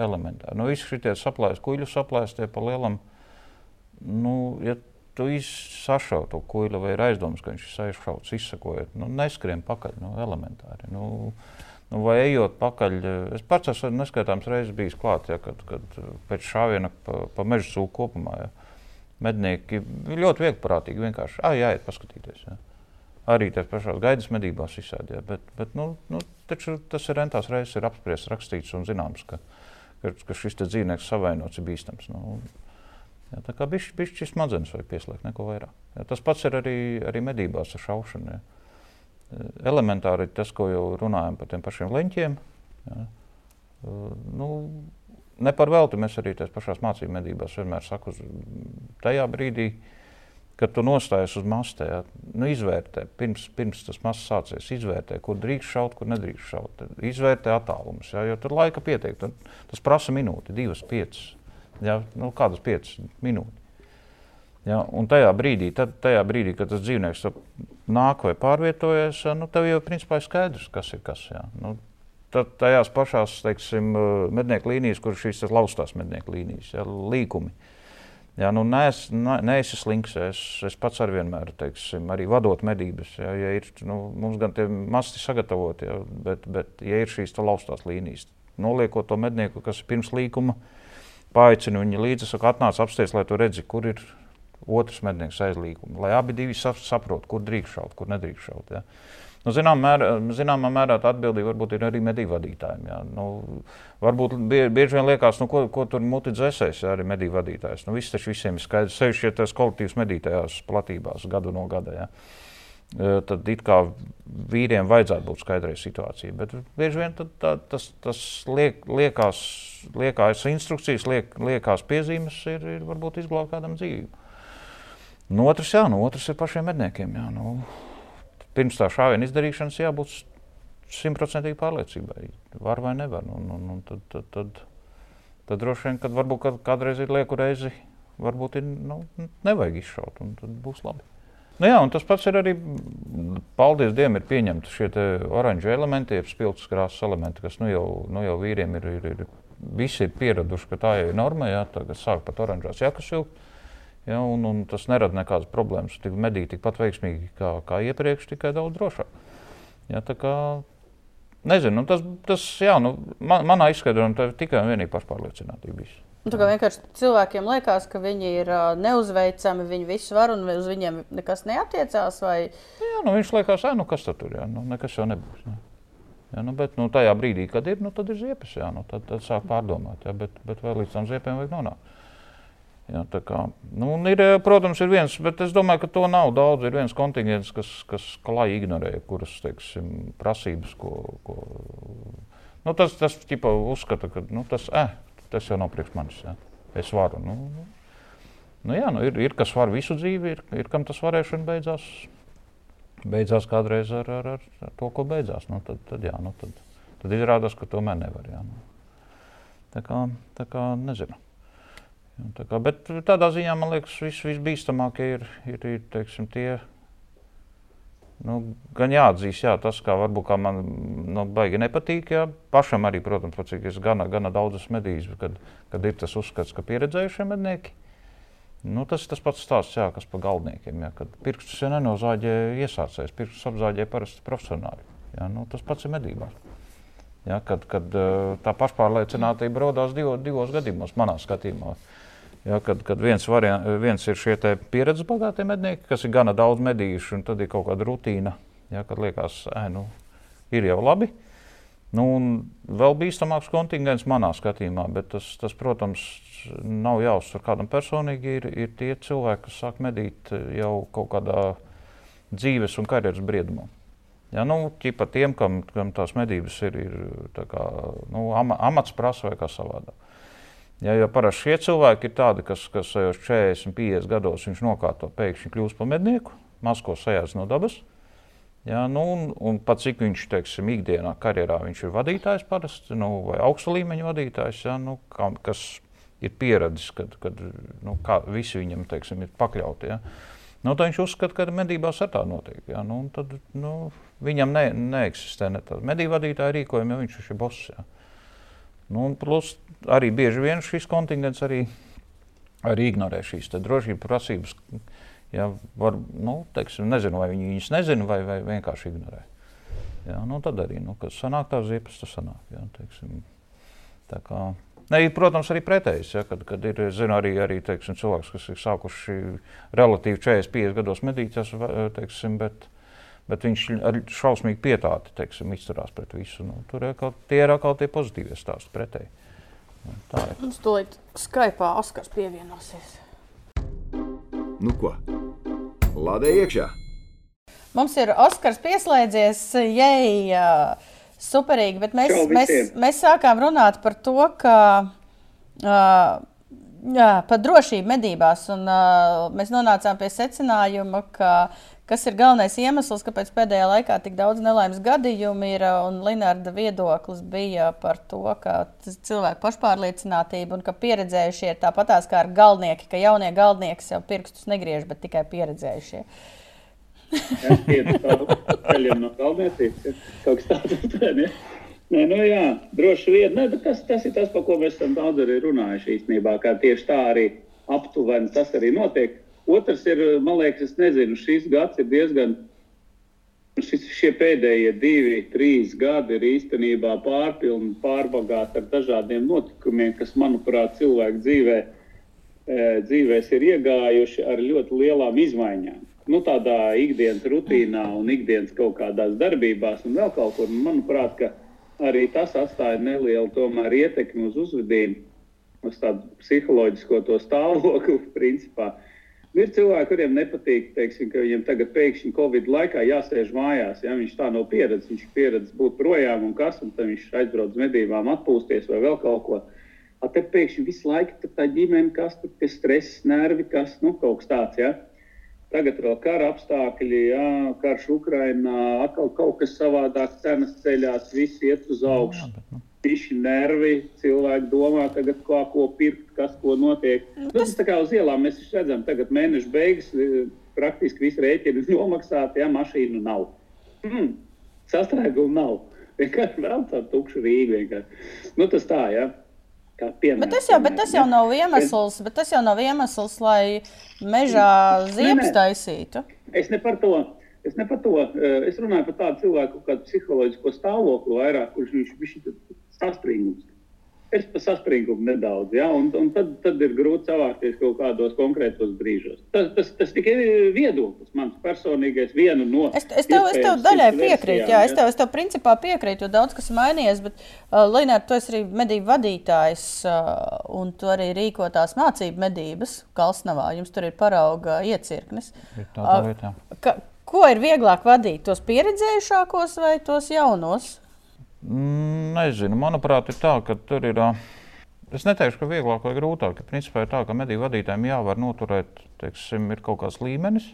Elementāri. Nu, visi šie saplēsti, kuģu saplēstie pa lielam, nu, ja tu sašauji to kuģi, vai ir aizdoms, ka viņš ir aizšauts, izsakojot. Nu, neskrien pakaļ, nu, elementāri. Nu, Nu, vai ejot pakaļ, es pats esmu neskaitāms reizes bijis klāts, ja, kad, kad pēc šāviena pa, pa meža sūku kopumā. Ja. Mednieki ļoti vieglprātīgi vienkārši ah, jāiet paskatīties. Ja. Arī tās pašās gaidas medībās izsēdē. Bet, bet nu, nu, tas ir rentās reizes ir apspriests, rakstīts un zināms, ka, ka, ka šis dzīvnieks savainots ir bīstams. Nu, Jā, tā kā bišķi, smadzenes vajag pieslēgt, neko vairāk. Jā, tas pats ir arī, arī medībās ar šaušanu. Jā. Elementāri tas, ko jau runājam par tiem pašiem leņķiem. Jā. Nu, ne par velti mēs arī tās pašās mācību medībās vienmēr saku, tajā brīdī, kad tu nostājies uz mastē, jā, nu, izvērtē, pirms, pirms tas masas sācies, izvērtē, kur drīkst šaut, kur nedrīkst šaut. Izvērtē attālumus, jā, jo tur laika pietiek. Tas prasa minūti, divas, piecas ja, nu, kādas piecas minūtes. Ja, un tajā brīdī, tad, tajā brīdī, kad tas dzīvnieks nāk vai pārvietojas, nu, tev jau principā ir skaidrs, kas ir kas. Ja. Nu, tad tajās pašās teiksim, mednieku līnijas, kur šīs laustās mednieku līnijas, ja, līkumi. Jā, nu, nes, ne, neesi slinks. Es, es pats arī vienmēr, teiksim, arī vadot medības. Jā, ja ir, nu, mums gan tie masti sagatavoti, jā, bet, bet ja ir šīs laustās līnijas, noliekot to mednieku, kas ir pirms līkuma, Paaicinu viņu līdzi, saku, atnāc apsties, lai tu redzi, kur ir otrs mednieks aizlīgums. Lai abi divi saprotu, kur drīkst šaut, kur nedrīkst šaut. Ja. Nu, zinām, mēr, zināmā mērā tā atbildība varbūt ir arī medību vadītājiem. Ja. Nu, varbūt bie, bieži vien liekas, nu, ko, ko tur muti dzēsēs, ja, arī medību vadītājs. Nu, viss taču visiem ir skaidrs, sevišķi, ja tas kolektīvs medītājās platībās gadu no gada. Ja tad it kā vīriem vajadzētu būt skaidrai situācijai. Bet bieži vien tad, tā, tas, tas liek, liekas, liekas instrukcijas, liek, liekas piezīmes ir, ir varbūt izglābt kādam dzīvību. No otrs, jā, no otrs ir pašiem medniekiem. Jā, nu, pirms tā šāviena izdarīšanas jābūt simtprocentīgai pārliecībai. Var vai nevar. Un, un, un tad, tad, tad, tad droši vien, kad varbūt kādreiz ir lieku reizi, varbūt ir, nu, nevajag izšaut, un tad būs labi. Nu jā, tas pats ir arī, paldies Dievam, ir pieņemti šie oranžu elementi, jeb spilgtas krāsas elementi, kas nu jau, nu jau vīriem ir, ir, ir, visi ir pieraduši, ka tā jau ir norma, jā, tagad sāk pat oranžās jakas vilkt. Ja, un, un tas nerada nekādas problēmas. Tik medī tikpat veiksmīgi kā, kā iepriekš, tikai daudz drošāk. Ja, kā, nezinu, nu, tas, tas jā, nu, man, manā izskaidrojumā tikai un vienīgi pašpārliecinātība. Nu, tā kā vienkārši cilvēkiem liekas, ka viņi ir uh, neuzveicami, viņi visu var un uz viņiem nekas neatiecās. Vai... Jā, nu, viņš liekas, nu, kas tur ir. Nu, nekas jau nebūs. Jā. Jā, nu, bet nu, tajā brīdī, kad ir, nu, tad ir ziepes. Jā, nu, tad, tad sāk pārdomāt. Jā, bet, bet vēl līdz tam ziepēm vajag nonākt. Jā, kā, nu, ir, protams, ir viens, bet es domāju, ka to nav daudz. Ir viens kontingents, kas, kas klāji ignorē, kuras teiksim, prasības, ko, ko nu, tas, tas ķipa, uzskata, ka nu, tas, eh, tas jau nav priekš manis. Ja. Es varu. Nu, nu, nu, jā, nu, ir, ir kas var visu dzīvi, ir, ir kam tas varēšana beidzās. Beidzās kādreiz ar, ar, ar, ar to, ko beidzās. Nu, tad, tad, jā, nu, tad, tad izrādās, ka tomēr nevar. Jā, nu. Tā kā, tā kā nezinu. Jā, tā kā, bet tādā ziņā man liekas, vis, visbīstamākie ir, ir, ir teiksim, tie. Nu, gan jāatzīst, jā, tas, kā varbūt kā man nu, baigi nepatīk. Jā. Pašam arī, protams, cik es gana, gana daudz esmu medījis, kad, kad ir tas uzskats, ka pieredzējušie mednieki. Nu, tas ir tas pats stāsts, jā, kas par galvniekiem. Jā, kad pirkstus nenozāģē iesācējs, pirkstus apzāģē parasti profesionāļi. Jā, nu, tas pats ir medībās. Ja, kad, kad tā pašpārliecinātība radās divo, divos gadījumos, manā skatījumā. Ja, kad, kad viens, variant, viens ir šie pieredzes bagātie mednieki, kas ir gana daudz medījuši, un tad ir kaut kāda rutīna, ja, kad liekas, ka nu, ir jau labi. Nu, vēl bīstamāks kontingents manā skatījumā, bet tas, tas protams, nav jāuzsver kādam personīgi. Ir, ir tie cilvēki, kas sāk medīt jau kaut kādā dzīves un karjeras briedumā. Ja, nu, ķipa tiem, kam, kam tās medības ir, ir kā, nu, ama, amats prasa vai kā savādāk. Ja, jo parasti šie cilvēki ir tādi, kas, kas 40, 50 gados viņš nokārto, pēkšņi kļūst par mednieku, masko sajās no dabas. Ja, nu, un, un pat cik viņš teiksim, ikdienā, karjerā viņš ir vadītājs parasti, nu, vai augsta līmeņa vadītājs, ja, nu, kā, kas ir pieredzis, kad, kad nu, visi viņam teiksim, ir pakļauti. Ja. Nu, tad viņš uzskata, ka medībās ar tā notiek. Ja. Nu, tad, nu, viņam ne, neeksistē ne tāda medību vadītāja rīkojuma, jo viņš ir boss. Ja. Nu, plus arī bieži vien šis kontingents arī, arī ignorē šīs drošības prasības. Ja, var, nu, teiksim, nezinu, vai viņi viņas nezina, vai, vai vienkārši ignorē. Ja, nu, tad arī, nu, kad sanāk tā ziepes, tas sanāk. Ja, teiksim, tā kā, Ne, protams, arī pretējs. Ja, kad, kad ir zinu, arī, arī teiksim, cilvēks, kas ir sākuši relatīvi 40, 50 gados medīt, teiksim, bet, bet viņš ar šausmīgu pietāti teiksim, izturās pret visu. Nu, tur ir kaut, tie ir atkal tie pozitīvie stāsti pretēji. Nu, tā ir. Mums tūlīt Skype Oskars pievienosies. Nu ko? Lādē iekšā! Mums ir Oskars pieslēdzies, jei! Superīgi, bet mēs, mēs, mēs sākām runāt par to, ka uh, jā, par drošību medībās, un uh, mēs nonācām pie secinājuma, ka kas ir galvenais iemesls, kāpēc pēdējā laikā tik daudz nelaimes gadījumu ir, un Linārda viedoklis bija par to, ka cilvēku pašpārliecinātība un ka pieredzējušie ir tāpatās kā ar galvnieki, ka jaunie galvnieki sev pirkstus negriež, bet tikai pieredzējušie. Uh, ceļiem no kalniecības. Ja? Kaut kas tāds - ja? Nē, nu jā, droši vien. Nē, tas, tas ir tas, par ko mēs esam daudz arī runājuši īstenībā, kā tieši tā arī aptuveni tas arī notiek. Otrs ir, man liekas, es nezinu, šis gads ir diezgan, šis, šie pēdējie divi, trīs gadi ir īstenībā pārpilni, pārbagāti ar dažādiem notikumiem, kas, manuprāt, cilvēku dzīvē, dzīvēs ir iegājuši ar ļoti lielām izmaiņām nu, tādā ikdienas rutīnā un ikdienas kaut kādās darbībās un vēl kaut kur. Manuprāt, arī tas atstāja nelielu tomēr, ietekmi uz uzvedību, uz tādu psiholoģisko stāvokli. (laughs) Principā. Ir cilvēki, kuriem nepatīk, teiksim, ka viņiem tagad pēkšņi Covid laikā jāsēž mājās. Ja? Viņš tā nav pieredzējis, viņš ir pieredzējis būt projām un kas, un tad viņš aizbrauc uz medībām, atpūsties vai vēl kaut ko. A te pēkšņi visu laiku tā ģimene, kas tur ir stress, nervi, kas nu, kaut kas tāds. Ja? Tagad vēl kara apstākļi, jā, karš Ukrainā, atkal kaut kas savādāk, cenas ceļās, viss iet uz augšu. Piši nervi, cilvēki domā, tagad kā ko pirkt, kas ko notiek. Nu, tas tā kā uz ielām mēs redzam, tagad mēneša beigas, praktiski visi rēķini ir (laughs) nomaksāti, ja mašīnu nav. Mm, sastrēgumu nav. (laughs) Vienkārši vēl tukšu Rīgu. Vienkārši. Nu, tas tā, jā. Ja. Bet tas, jau, bet tas jau nav iemesls, bet tas jau nav iemesls, lai mežā ziepes taisītu. Es ne par to. Es ne par to. Eh, es runāju par tādu cilvēku, kādu psiholoģisko stāvokli vairāk, kurš viņš ir saspringums es pa saspringumu nedaudz, ja, un, un tad, tad ir grūti savākties kaut kādos konkrētos brīžos. Tas, tas, tas tikai ir viedoklis, mans personīgais, viena no. Es, es tev, es tev daļai piekrītu, jā, es tev, es tev principā piekrītu, jo daudz kas ir mainījies, bet, uh, Lināt, tu esi arī medību vadītājs, uh, un tu arī rīko tās mācību medības Kalsnavā, jums tur ir parauga iecirknis. Ir tādā vietā. Uh, ka, ko ir vieglāk vadīt, tos pieredzējušākos vai tos jaunos? Nezinu, manuprāt, ir tā, ka tur ir. Es neteikšu, ka vieglāk vai grūtāk. Principā ir tā, ka mediju vadītājiem jāvar noturēt, teiksim, ir kaut kāds līmenis.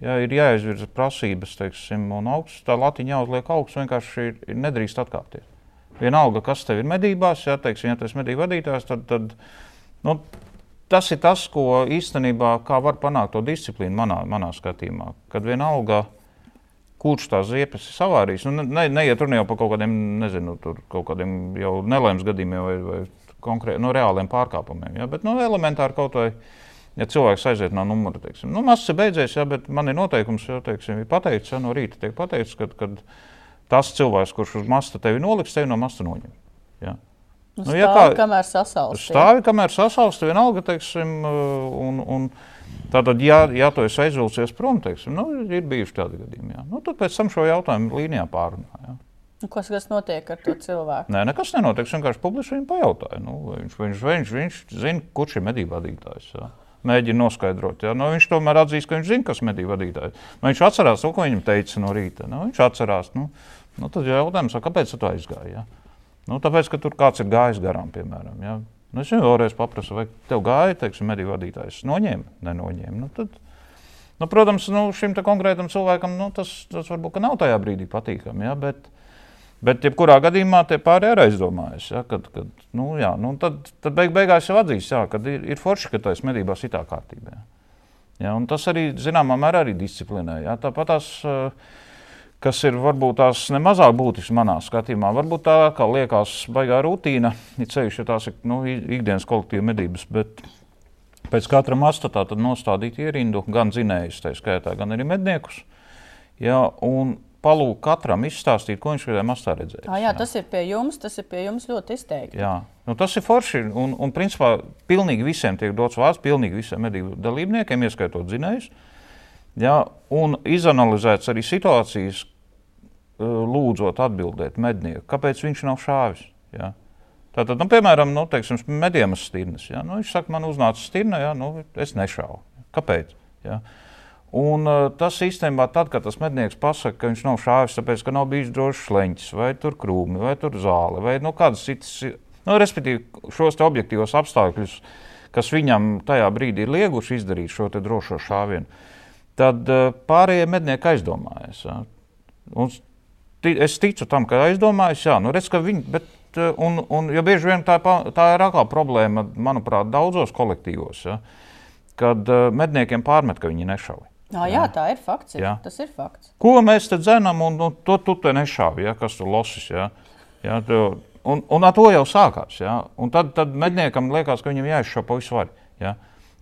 Jā, ir jāizvirza prasības, teiksim, un augsts. Tā latiņa jāuzliek augsts, vienkārši ir, ir nedrīkst atkāpties. Vienalga, kas tev ir medībās, ja, teiksim, ja tu esi mediju vadītājs, tad, tad nu, tas ir tas, ko īstenībā var panākt to disciplīnu manā, manā skatījumā. Kad vienalga, kurš tās ziepes ir savārījis, nu, ne, neiet runa jau par kaut kādiem, nezinu, kaut kādiem jau nelēmas gadījumiem vai, vai konkrēti no nu, reāliem pārkāpumiem. Ja? Bet nu, elementāri kaut vai. Ja cilvēks aiziet no numura, teiksim, nu, mazs ir beidzies, ja, bet man ir noteikums, jau teiksim, ir pateikts, ja no rīta tiek pateikts, ka, kad tas cilvēks, kurš uz masta tevi noliks, tevi no masta noņem. Ja. Nu, stāvi, ja kā, kamēr sasalst. Stāvi, kamēr sasalst, vienalga, teiksim, un, un tātad, ja, ja tu esi aizvilcies prom, teiksim, nu, ir bijuši tādi gadījumi, ja. nu, tad pēc tam šo jautājumu līnijā pārunā. Ja. Nu, kas, kas notiek ar to cilvēku? Nē, nekas nenotiek. Es vienkārši publiski viņam pajautāju. Nu, viņš, viņš, viņš, viņš zina, kurš ir medību vadītājs. Jā. Mēģina noskaidrot. Ja? Nu, viņš tomēr atzīst, ka viņš zina, kas ir medību vadītājs. Nu, viņš atcerās to, ko viņam teica no rīta. Nu, viņš atcerās. Nu, nu, tad jautājums, kāpēc tu aizgāji? Ja? Nu, tāpēc, ka tur kāds ir gājis garām, piemēram. Ja? Nu, es viņam vēlreiz paprasu, vai tev gāja, teiksim, medību vadītājs. Noņēma, nenoņēma. Nu, tad, nu, protams, nu, šim konkrētam cilvēkam nu, tas, tas varbūt nav tajā brīdī patīkami. Ja? Bet, Bet, jebkurā gadījumā, tie pārējie ir aizdomājušies. Ja, kad, kad, nu, jā, nu, tad, tad beig, beigās jau atzīs, jā, ka ir, ir forši, ka tas medībās ir tā kārtībā. Ja, tas arī, zināmā mērā, arī disciplinē. Ja, tāpat tās, kas ir varbūt tās nemazāk būtiskas manā skatījumā, varbūt tā kā liekas baigā rutīna, ir ceļš, ja tās ir nu, ikdienas kolektīva medības. Bet pēc katra masta tā tad nostādīt ierindu gan zinējus, tā skaitā, gan arī medniekus. Ja, un, palūgt katram izstāstīt, ko viņš šajā mastā redzējis. Ah, jā, jā, tas ir pie jums, tas ir pie jums ļoti izteikti. Jā, nu, tas ir forši. Un, un principā pilnīgi visiem tiek dots vārds, pilnīgi visiem medību dalībniekiem, ieskaitot zinējus. Jā, un izanalizēts arī situācijas, lūdzot atbildēt mednieku, kāpēc viņš nav šāvis. Jā. Tātad, nu, piemēram, nu, teiksim, medījuma stirnas. Ja? Nu, viņš saka, man uznāca stirna, ja? nu, es nešauju. Kāpēc? Ja? Un, uh, tas īstenībā, tad, kad tas mednieks pasakā, ka viņš nav šāvis, tāpēc, ka nav bijis drošs leņķis, vai tur krūmi, vai tur zāle, vai nu, kādas citas, nu, respektīvi, šos objektīvos apstākļus, kas viņam tajā brīdī ir lieguši izdarīt šo drošo šāvienu, tad uh, pārējie mednieki aizdomājas. Ja. Un, es ticu tam, ka aizdomājas, jā, nu, redz, ka viņi. Bet, uh, un, un, jo bieži vien tā, tā ir atkal problēma, manuprāt, daudzos kolektīvos, ja, kad uh, medniekiem pārmet, ka viņi nešauj. Jā, jā, tā ir fakts. Jā. Tas ir fakts. Ko mēs te dzenam, un, un to tu te nešāvi, ja, kas tur losis. Ja, ja, tu, un, un ar to jau sākās. Ja, un tad, tad medniekam liekas, ka viņam jāizšauj pa visu varu.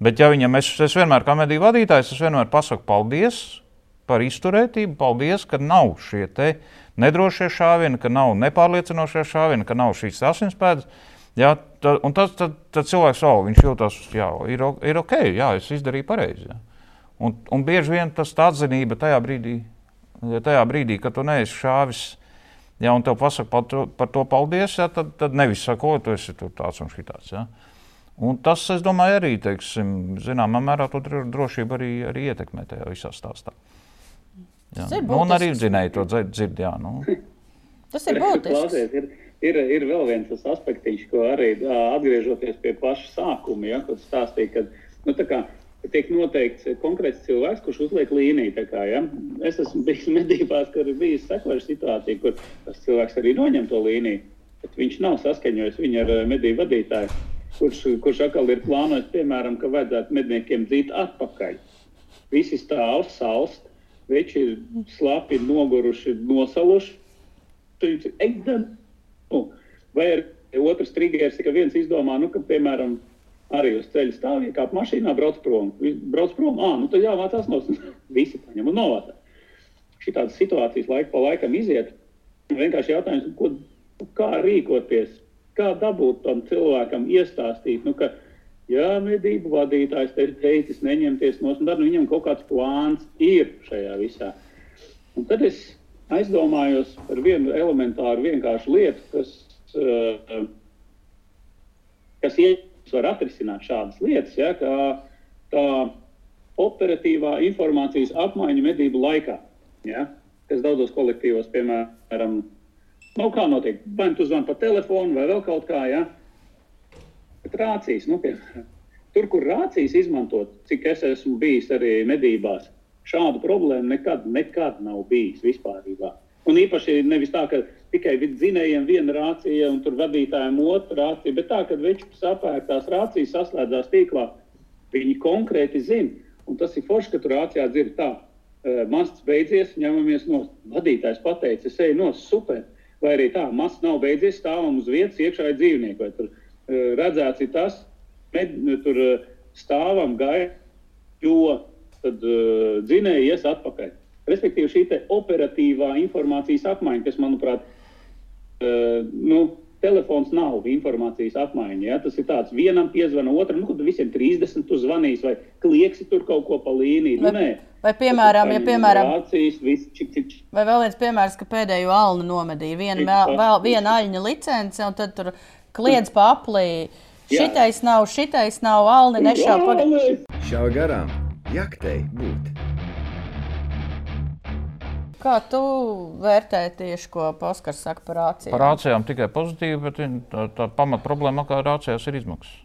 Bet, ja viņam, es, es vienmēr, kā medību vadītājs, es vienmēr pasaku paldies par izturētību, paldies, ka nav šie nedrošie šāvieni, ka nav nepārliecinošie šāvieni, ka nav šīs asinspēdas. Ja, tad, un tad, tad, tad cilvēks jau jūtas, ka ir, ir ok, jā, es izdarīju pareizi. Ja. Un, un bieži vien tas atzinība tajā brīdī, tajā brīdī kad tu neesi šāvis, ja, un tev pasaka par to, par to paldies, ja, tad, tad nevis saka, o, tu esi tāds un šitāds. Ja. Un tas, es domāju, arī, teiksim, zināmā mērā to drošību arī, arī ietekmē tajā visā stāstā. Jā. Nu, un arī dzinēji to dzird, jā. Nu. Tas ir būtiski. Ir, ir, ir vēl viens tas aspektiņš, ko arī atgriežoties pie paša sākuma, ja, kad stāstīja, ka, nu, tā kā tiek noteikts konkrēts cilvēks, kurš uzliek līniju. Kā, ja? Es esmu bijis medībās, kur ir bijusi sekoša situācija, kur tas cilvēks arī noņem to līniju, bet viņš nav saskaņojis viņu ar medību vadītāju, kurš, kurš atkal ir plānojis, piemēram, ka vajadzētu medniekiem dzīt atpakaļ. Visi stāv salst, veči ir slapi, noguruši, nosaluši. Nu, vai ir otrs triggers, ka viens izdomā, nu, ka, piemēram, arī uz ceļa stāv, iekāp mašīnā, brauc prom. Brauc prom, ah, nu tad jāvācās no (laughs) visi paņem un novācā. Šī tādas situācijas laika pa laikam iziet. Vienkārši jautājums, ko, kā rīkoties, kā dabūt tam cilvēkam iestāstīt, nu, ka, ja medību vadītājs te ir teicis neņemties no, tad nu, viņam kaut kāds plāns ir šajā visā. Un tad es aizdomājos par vienu elementāru vienkāršu lietu, kas, uh, kas var atrisināt šādas lietas, ja, kā tā operatīvā informācijas apmaiņa medību laikā, ja, kas daudzos kolektīvos, piemēram, nu, kā notiek, vai tu zvani pa telefonu vai vēl kaut kā, ja, bet rācijas, nu, piemēram, (laughs) tur, kur rācijas izmantot, cik es esmu bijis arī medībās, šādu problēmu nekad, nekad nav bijis vispārībā. Un īpaši nevis tā, ka tikai dzinējiem viena rācija un tur vadītājiem otra rācija, bet tā, ka viņš sapērtās rācijas saslēdzās tīklā, viņi konkrēti zina. Un tas ir forši, ka tur rācijā dzird tā, masts beidzies, ņemamies no vadītājs pateica, es eju no super. Vai arī tā, masts nav beidzies, stāvam uz vietas iekšā ir dzīvnieki. Vai tur uh, redzēts ir tas, med, tur uh, stāvam gaida, jo tad uh, dzinēji ies atpakaļ. Respektīvi, šī operatīvā informācijas apmaiņa, kas, manuprāt, uh, nu, telefons nav informācijas apmaiņa. Ja? Tas ir tāds, vienam piezvana, otram, nu, visiem 30 tu zvanīs, vai klieksi tur kaut ko pa līniju. Nu, nē. Vai, piemēram, ja, piemēram, Rācijas, viss, čik, čik, vai vēl viens piemērs, ka pēdējo alnu nomedīja viena, vēl, vēl viena aļņa licence, un tad tur kliedz pa aplī. Jā. Šitais nav, šitais nav, alni nešā. Paga... Ālē! Šāva garām, jaktei būt. Kā tu vērtē tieši, ko Paskars saka par rācijām? Par rācijām tikai pozitīvi, bet tā, tā pamat problēma kā rācijās ir izmaksas.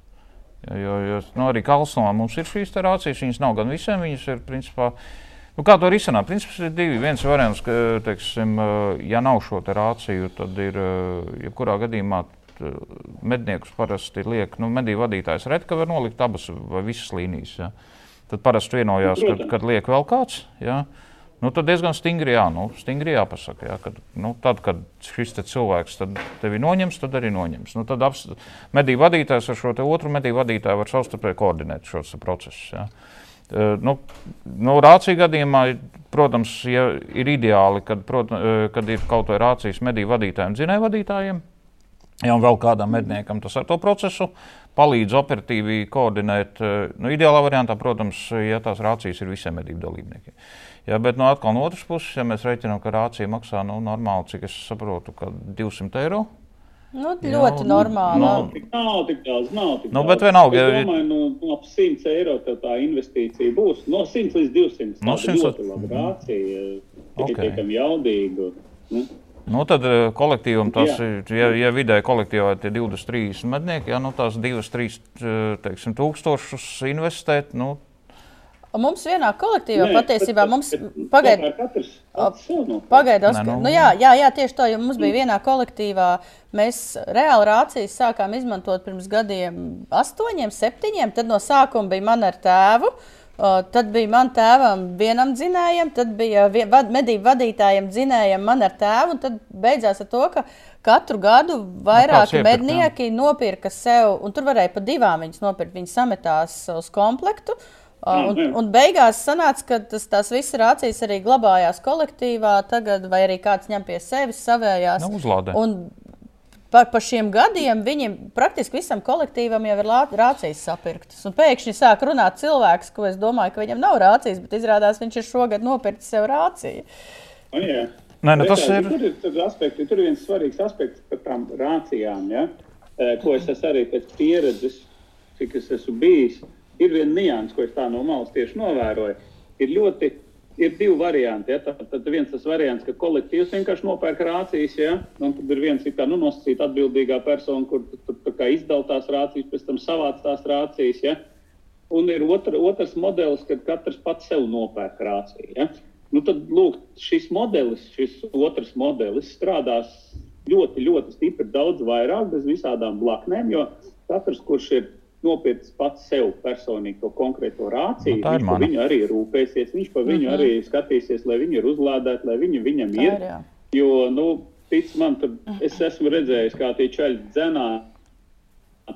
Jo, jo, nu, arī Kalsonā mums ir šīs rācijas, viņas nav gan visiem, viņas ir principā. Nu, kā to risināt? Princips ir divi. Viens variants, ka, teiksim, ja nav šo rāciju, tad ir jebkurā gadījumā t- medniekus parasti liek, nu, medību vadītājs redz, ka var nolikt abas vai visas līnijas. Ja. Tad parasti vienojās, kad, kad liek vēl kāds. Ja. Nu, tad diezgan stingri, jā, nu, stingri jāpasaka. Jā, kad, nu, tad, kad šis cilvēks tevi noņems, tad arī noņems. Nu, tad medību vadītājs ar šo otru medību vadītāju var savstarpēji koordinēt šos procesus. Jā. Eh, Nu, nu, rācija gadījumā, protams, ja ir ideāli, kad, prot, eh, kad ir kaut vai rācijas medību vadītājiem, dzinēju vadītājiem. Ja un vēl kādam medniekam tas ar to procesu palīdz operatīvi koordinēt. eh, Nu, ideālā variantā, protams, ja tās rācijas ir visiem medību dalībniekiem. Ja, bet no, atkal, no otras puses, ja mēs reiķinām, ka rācija maksā nu, normāli, cik es saprotu, ka 200 eiro. Nu, Jā, ļoti nu, normāli. nu, Tik Nav tik daudz, nav tik Nu, daudz. bet vienalga, ja- Es domāju, nu, nu, ap 100 eiro tev tā investīcija būs. No 100 līdz 200. No Tāda 100 ļoti laba rācija. Tikai Ok. tiekam jaudīgu. Nu, Nu, tad eh, kolektīvam tas Jā. ir, ja, ja vidēji kolektīvā ir 20, 30 mednieki, ja nu, tās 2, 3 teiksim, tūkstošus investēt, nu, Un Mums vienā kolektīvā nē, patiesībā mums bet pagaid, tomēr Katrs pats sev nopērk. Pagaidiet, Nē, nu, nu- nu, jā, jā, jā, tieši tā, jo mums bija vienā kolektīvā. Mēs reāli rācijas sākām izmantot pirms gadiem, astoņiem, septiņiem. Tad no sākuma bija man ar tēvu. Uh, tad bija man tēvam vienam dzinējam, tad bija vad, medību vadītājam dzinējam man ar tēvu. un Tad beidzās ar to, ka katru gadu vairāki iepirkt, jā. mednieki nopirka sev, un tur varēja pa divām viņas nopirkt. Viņi sametās uz komplektu. Uh, un, jā. un beigās sanāca, ka tas, tās visas rācijas arī glabājās kolektīvā, tagad, vai arī kāds ņem pie sevis savējās. Nu, par, par šiem gadiem viņiem praktiski visam kolektīvam jau ir rācijas sapirktas. Un pēkšņi sāk runāt cilvēks, ko es domāju, ka viņam nav rācijas, bet izrādās viņš ir šogad nopircis sev rāciju. Nu, jā. Nē, nu, tas ir- Tur ir, tur, ir aspekti, tur ir viens svarīgs aspekts par tām rācijām, ja? Eh, ko es arī pēc pieredzes, cik es esmu bijis. Ir viena nianses, ko es tā no malas tieši novēroju. Ir ļoti, ir divi varianti. Ja? Tad, tad viens tas variants, ka kolektīvs vienkārši nopērk rācijas, ja? un tad ir viens, ir nu, nosacīta atbildīgā persona, kur tur kā izdala tās rācijas, pēc tam savāc tās rācijas. Ja? Un ir otra, otrs modelis, kad katrs pats sev nopērk rāciju. Ja? Nu, tad lūk, šis modelis, šis otrs modelis strādās ļoti, ļoti stipri, daudz vairāk bez visādām blaknēm, jo katrs, kurš ir nopircis pats sev personīgi to konkrēto rāciju, Nu, tā ir viņš par viņu arī rūpēsies, viņš par viņu arī skatīsies, lai viņi ir uzlādēti, lai viņi viņam ir. ir, jā. Jo, nu, tic man, tur es esmu redzējis, kā tie čaļi dzenā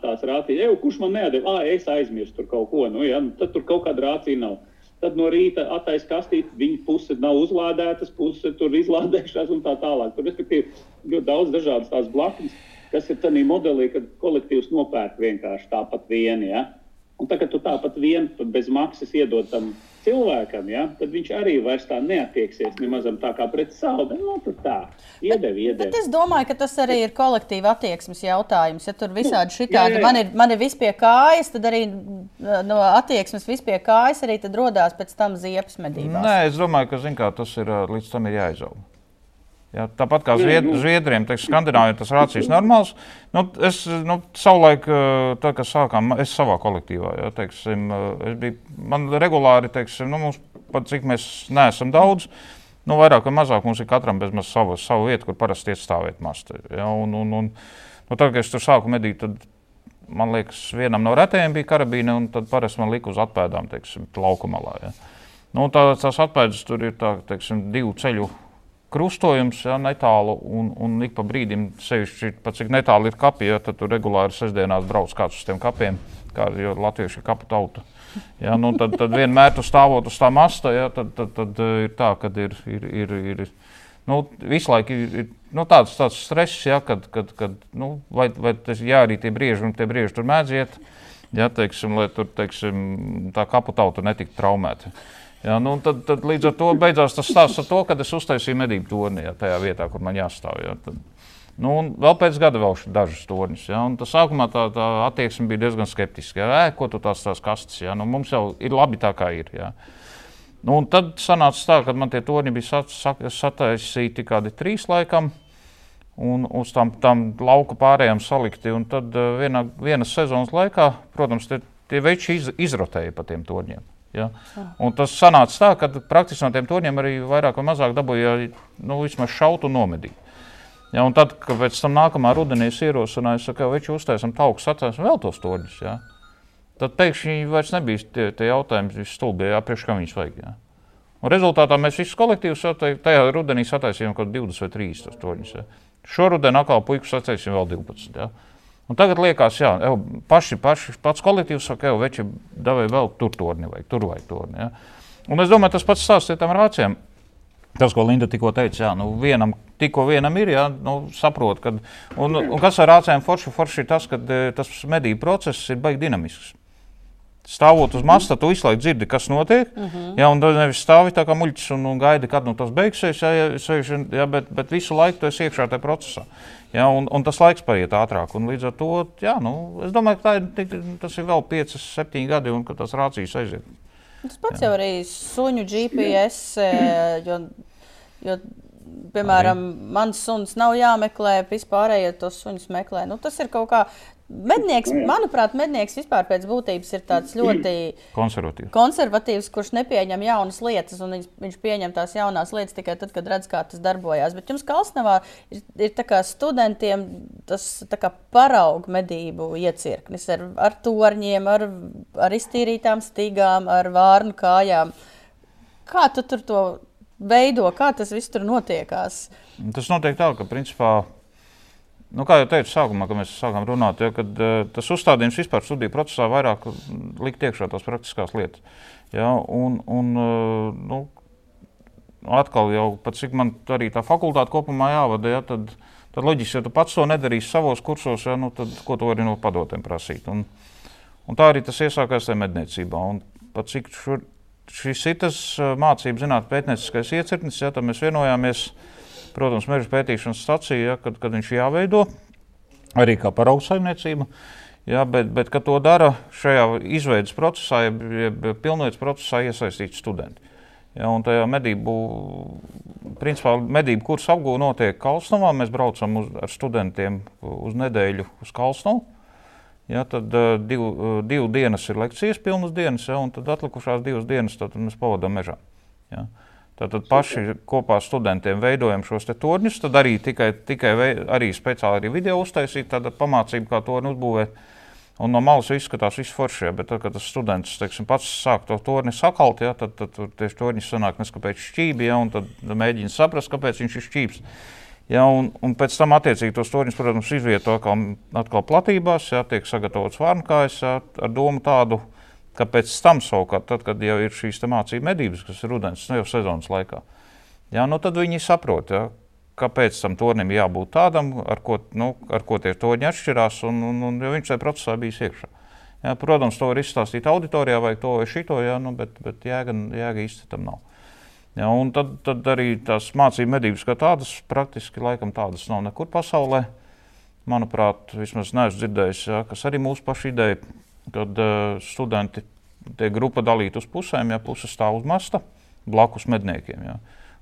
tās rācijas. Ej, kurš man neatdeva? Ah, es aizmirsu tur kaut ko. Nu, ja, nu, tad tur kaut kāda rācija nav. Tad no rīta attaisno kastīt, viņa puse nav uzlādētas, puse tur izlādējušās un tā tālāk. Tur respektīvi ļoti daudz dažādas tās blaknes, kas ir tādā modelī, kad kolektīvs nopērk vienkārši tāpat vienu. Ja? Un tā, kad tu tāpat vienu bez maksas iedod tam cilvēkam, ja, tad viņš arī vairs tā neatieksies nemaz tā kā pret savu. bet, Nu, tā, iedevi, iedevi. Bet es domāju, ka tas arī ir kolektīva attieksmes jautājums. Ja tur visādi jā, šitādi jā. man ir, man ir viss pie kājas, tad arī no attieksmes viss pie kājas arī tad rodās pēc tam ziepes medībās. Nē, es domāju, ka kā, tas ir līdz tam ir jāizaug. Ja, tāpat kā zvied, nu. Zviedriem, teiksim, Skandināvijā tas rācijas normāls. Nu, es nu, savulaik, tā kā sākām, es savā kolektīvā, ja, teiksim, es biju, man regulāri, teiksim, nu, mums pat cik mēs neesam daudz, nu, vairāk vai mazāk mums ir katram bezmaz savu, savu vietu, kur parasti iet stāvēt masta. Ja? Un, un, un, nu, tad, kad es tur sāku medīt, tad man liekas, vienam no retējiem bija karabīne, un tad parasti man lika uz atpēdām, teiksim, laukumalā. Ja? Nu, tā, tās atpēdas tur ir tā, teiksim, divu ceļu krustojums, ja, netālu, un, un ik pa brīdim, sevišķi, pat cik netālu ir kapi, ja, tad tur regulāri sestdienās brauc kāds uz tiem kapiem, kā, jo latvieši ir kapu tauta. Ja, nu, tad, tad vienmēr tu stāvot uz tā masta, ja, tad, tad, tad ir tā, ka ir, ir, ir, ir nu, visu laiku ir, ir nu, tāds, tāds stress, ja, kad, kad, kad nu, vai, vai tas jā, arī tie brieži, un tie brieži tur mēdz iet, ja, teiksim, lai tur, teiksim, tā kapu tauta netiktu traumēta. Ja, nu, tad, tad līdz ar to beidzās tas stāsts ar to, ka es uztaisīju medību torni ja, tajā vietā, kur man jāstāv. Ja, tad, Nu, vēl pēc gada vēl dažas torņus. Ja, tas sākumā tā, tā attieksme bija diezgan skeptiska. Ja, Ē, ko tu tās tās kastes? Ja, nu, mums jau ir labi tā, kā ir. Ja. Nu, tad sanāca tā, ka man tie torņi bija sat, sataisīti kādi trīs laikam. Un uz tām, tām lauka pārējām salikti. Un tad vienā, vienas sezonas laikā, protams, tie, tie veči iz, izrotēja pa tiem torņiem. Ja? Un tas sanāca tā, ka praktiski no tiem torņiem arī vairāk vai mazāk dabūja nu, vismaz šaut un nomedīt. Ja, un tad, kad pēc tam nākamā rudenī es ierosināju, ka viņš uztaisām tauku sacēs vēl tos toņus, ja, tad pēkšņi vairs nebija tie, tie jautājumi stulbie, ja, priekš kā viņus vajag. Ja. Un rezultātā mēs visus kolektīvus tajā rudenī sataisījām kaut 20 vai 30 toņus. Ja. Šoruden atkal puikas sataisījām vēl 12. Ja. Un tagad liekas, jā, ev, paši, paši, pats kolektīvs saka, ka veči devēja vēl tur torni vai tur vai torni. Ja. Un es domāju, tas pats stāsts ir tam rācijām. Tas, ko Linda tikko teica, jā, nu vienam, tikko vienam ir, jā, nu, saprot, kad, un, un kas ar rācijām forši, forši ir tas, ka tas medību process ir baigi dinamisks. Stāvot uz masta, tu visu laiku dzirdi, kas notiek. Uh -huh. Jā, un nevis stāvi tā kā muļķis un, un gaidi, kad nu, tas beigsies. Jā, jā, jā, bet, bet visu laiku tu esi iekšā tajā procesā. Jā, un, un tas laiks paiet ātrāk. Un līdz ar to, jā, nu, es domāju, ka ir, tas ir vēl 5, 7 gadi, un tas rācijas aiziet. Tas pats jā. jau arī suņu GPS. Jo Jo, piemēram, mans suns nav jāmeklē, vispārējie tos suņus meklē. Nu, tas ir kaut kā. Mednieks, nu manuprāt, mednieks vispār pēc būtības ir tāds ļoti konservatīvs, konservatīvs kurš nepieņem jaunas lietas, un viņš, viņš pieņem tās jaunās lietas tikai tad, kad redz, kā tas darbojas. Bet jums, Kalsnavā, ir, ir studentiem tas paraugu medību iecirknis ar, ar torņiem, ar, ar iztīrītām stīgām, ar vārnu kājām. Kā tu tur to veido, kā tas viss tur notiekās? Tas notiek tā, ka principā. Nu, kā jau teicu, sākumā, kad mēs sākām runāt, ja, kad, uh, tas uzstādījums vispār studiju procesā vairāk likt iekšā tās praktiskās lietas. Ja, un, un, uh, nu, atkal, jau pat cik man arī tā fakultāte kopumā jāvada, ja, tad, tad loģiski, ja tu pats to nedarīsi savos kursos, ja, nu, tad ko tu vari no padotiem prasīt. Un, un tā arī tas iesākās tajā medniecībā. Un pat cik šur, šis ir tas mācību zinātnē pētnieciskais iecirknis, ja mēs vienojāmies, protams, meža pētīšanas stācija, ja, kad, kad viņš jāveido arī kā paraugu saimniecība. Ja, bet, bet kad to dara šajā izveidas procesā, jeb, jeb pilnveids procesā iesaistīti studenti. Ja, un tajā medību, principā, medību kursu apgūve notiek Kalsnovā. Mēs braucam uz, ar studentiem uz nedēļu uz Kalsnovu. Ja, tad uh, div, uh, divu dienas ir lekcijas, pilnas dienas, ja, un tad atlikušās divas dienas mēs pavadām mežā. Ja. Tātad paši kopā ar studentiem veidojam šos torņus, tad arī tikai, tikai vei, arī speciāli arī video uztaisīt, tāda pamācība, kā torni uzbūvēt. Un no malas izskatās viss forši, ja, bet tad, kad tas students teiksim, pats sāk to torni sakalt, ja, tad, tad, tad tieši torņus sanāk neskapēc šķībi, ja, un tad mēģina saprast, kāpēc viņš ir šķības. Ja, un, un pēc tam, attiecīgi, tos torņus, protams, izvieto atkal, atkal platībās, ja, tiek sagatavots vārnkājas ja, ar domu tādu, ka pēc tam savukārt, tad, kad jau ir šīs mācību medības, kas ir rudens, ne jau sezonas laikā, ja, nu, tad viņi saprot, ja, kāpēc tam tornim jābūt tādam, ar ko, nu, ar ko tie torņi atšķirās, un, un, un viņš tajā procesā bija iekšā. Ja, protams, to var izstāstīt auditorijā vai to vai šito, ja, nu, bet, bet jēga, jēga īsti tam nav. Ja, un tad, tad arī tās mācību medības kā tādas, praktiski laikam tādas nav nekur pasaulē. Manuprāt, vismaz neesmu dzirdējis, ja, kas arī mūsu paša ideja, kad uh, studenti tiek grupa dalīta uz pusēm, ja puse stāv uz masta blakus medniekiem. Ja.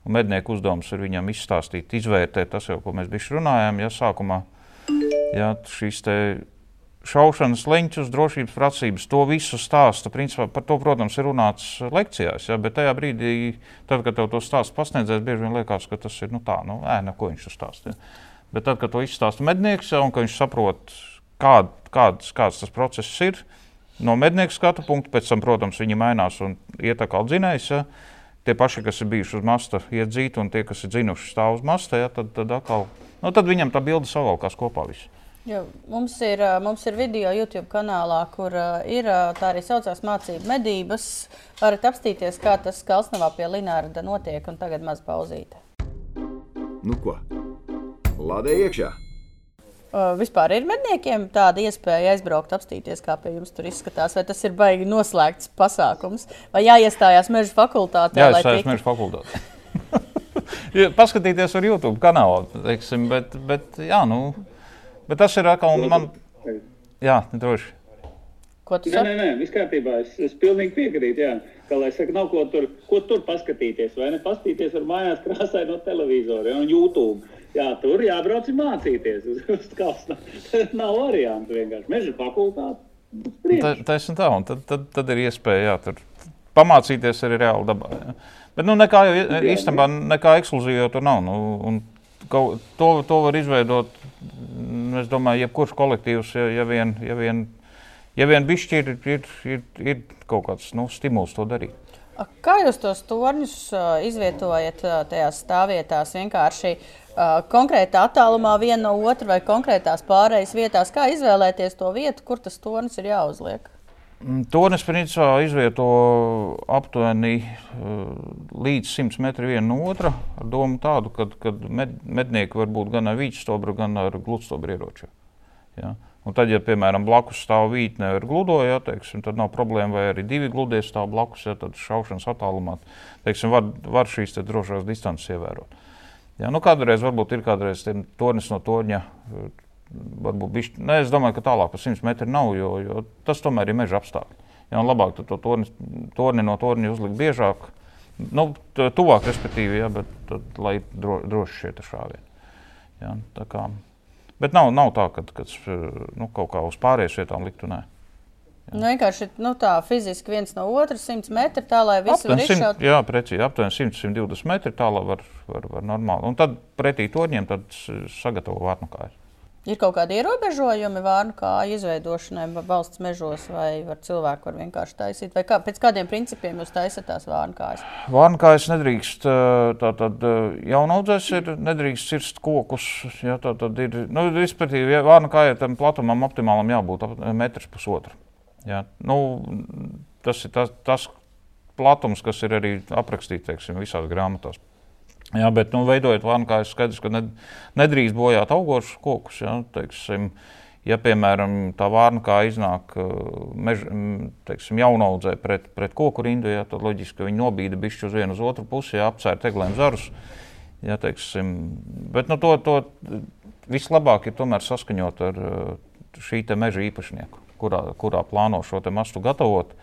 Un mednieku uzdevums ir viņam izstāstīt, izvērtēt tas, jau, ko mēs bijām runājām. Ja, sākumā ja, šīs šaušanas leņķus, drošības prasības, to visu stāsta. Principā, par to, protams, ir runāts lekcijās, ja, bet tajā brīdī, tad, kad tev to stāsta pasniedzējs, bieži vien liekas, ka tas ir nu, tā, nu, ē, neko viņš stāsta. Ja. Bet tad, kad to izstāsta mednieks, ja, un viņš saprot, kād, kāds, kāds tas process ir, no mednieka skatu punkta, pēc tam, protams, viņi mainās un iet atkal dzinējs. Ja, Tie paši, kas ir bijuši uz masta iedzīti, un tie, kas ir dzinuši stāv uz masta, ja, tad, tad, atkal, nu, tad viņam tā bilde savalkās kopā. Visu. Jo, mums, ir, mums ir video YouTube kanālā, kur ir tā arī saucās mācību medības. Varat apstīties, kā tas Kalsnavā pie Linārda notiek, un tagad maz pauzīte. Nu ko? Lādē iekšā! Uh, vispār ir medniekiem tāda iespēja aizbraukt, apstīties, kā pie jums tur izskatās. Vai tas ir baigi noslēgts pasākums, vai jāiestājās meža fakultātē? Jā, jāiestājās meža fakultātē. (laughs) Paskatīties ar YouTube kanālu, teiksim, bet, bet jā, nu. Bet tas ir atkal man. Jā, droši. Ko tu nē, nē, nē, viss kārtībā. Es, es pilnīgi piekrītu. Jā. Kā lai saka, nav ko tur, ko tur paskatīties. Vai ne? Paskatīties var mājās krāsai no televizora ja, un YouTube. Jā, tur jābrauc mācīties (laughs) uz, kalna. nav variantu vienkārši. Meža fakultāte. Tā, taisn tā, un tad, tad, tad ir iespēja jā, tur pamācīties arī reāli dabā. Jā. Bet nu, nekā jau īstenībā nekā ekskluzīva tur nav. Nu, un, to, to var izveidot Mm, es domāju, jebkurš kolektīvs, ja, ja vien, ja vien, ja vien bišķi ir, ir, ir, ir kaut kāds nu, stimuls to darīt. Kā jūs tos torņus izvietojat tajās stāvvietās? Vienkārši uh, konkrētā attālumā viena no otra vai konkrētās pārējas vietās. Kā izvēlēties to vietu, kur tas tornis ir jāuzliek? Mm, Tornis principā izvieto aptuveni uh, līdz 100 metriem viena no otra, ar domu tādu, ka med, mednieki var būt gan ar vītstobru, gan ar gludstobru ieroču. Ja? Un tad, ja, piemēram, blakus stāv vītne ar gludo, ja, teiksim, tad nav problēma, vai arī divi gludie stāv blakus, ja, tad šaušanas attālumā teiksim, var, var šīs drošās distances ievērot. Ja, nu, kādreiz varbūt ir kādreiz tornis no torņa varbūt bišķi, ne, es domāju, ka tālāk par 100 metriem nav, jo, jo tas tomēr ir meža apstākļi. Ja, labāk to torni, torni no torņa uzlikt biežāk, nu, tuvāk, respektīvi, ja, bet tad, lai dro, droši šie šāvieni. Bet nav, nav tā, ka nu, kaut kā uz pārējām vietām liktu. Nē. Nu, vienkārši nu, tā fiziski viens no otras 100 metri, tā lai visi var izšaut. Jā, precīzi, aptuveni 100-120 metri, tā lai var, var, var normāli. Un tad pretī torņiem tad sagatavo vārnu kājas. Ir kaut kādi ierobežojumi vārnu kāju izveidošanai valsts mežos, vai var cilvēki var vienkārši taisīt? Vai kā, pēc kādiem principiem jūs taisat tās vārnu kājas? Vārnu kājas nedrīkst, tātad jaunaudzēs ir, nedrīkst cirst kokus. Ja, tātad ir, nu, respektīvi, ja vārnu kājai tam platumam optimālam jābūt metrs pusotru. Ja, nu, tas ir tas, tas platums, kas ir arī aprakstīts, teiksim, visās grāmatās. Jā, bet, nu, veidojot vānu, kā ir skaidrs, ka nedrīkst bojāt augošus kokus. Jā, teiksim, ja, piemēram, tā vārna kā iznāk mež, teiksim, jaunaudzē pret, pret koku rindu, jā, tad loģiski, ka viņi nobīda bišķi uz vienu uz otru pusi, jā, apcērt eglēm zarus. Jā, teiksim, bet nu, to, to vislabāk ir tomēr saskaņot ar šī meža īpašnieku, kurā, kurā plāno šo mastu gatavot.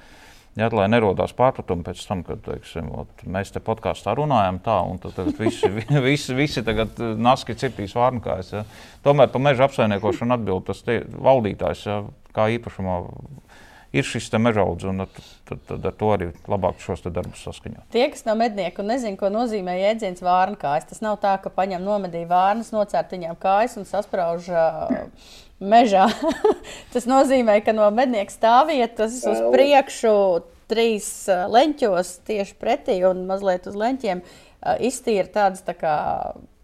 Ja, lai nerodās pārpratumi pēc tam, kad teiksim, ot, mēs te podkāstā runājam, tā, un tad, tad visi, (laughs) visi, visi tagad eh, naski cirtīs vārnkājas. Ja. Tomēr par meža apsaimniekošanu atbild tas tie, valdītājs, ja, kā īpašumā ir šis meža augs, un tad, tad, tad ar to arī labāk šos darbus saskaņot. Tie, kas nav mednieki un nezina, ko nozīmē jēdziens vārnkājas, tas nav tā, ka paņem nomedīja vārnas, nocērt viņām kājas un sasprauž. Uh, mežā. (laughs) tas nozīmē, ka no mednieka stāvvietas uz priekšu trīs leņķos tieši pretī un mazliet uz leņķiem iztīra tādas tā kā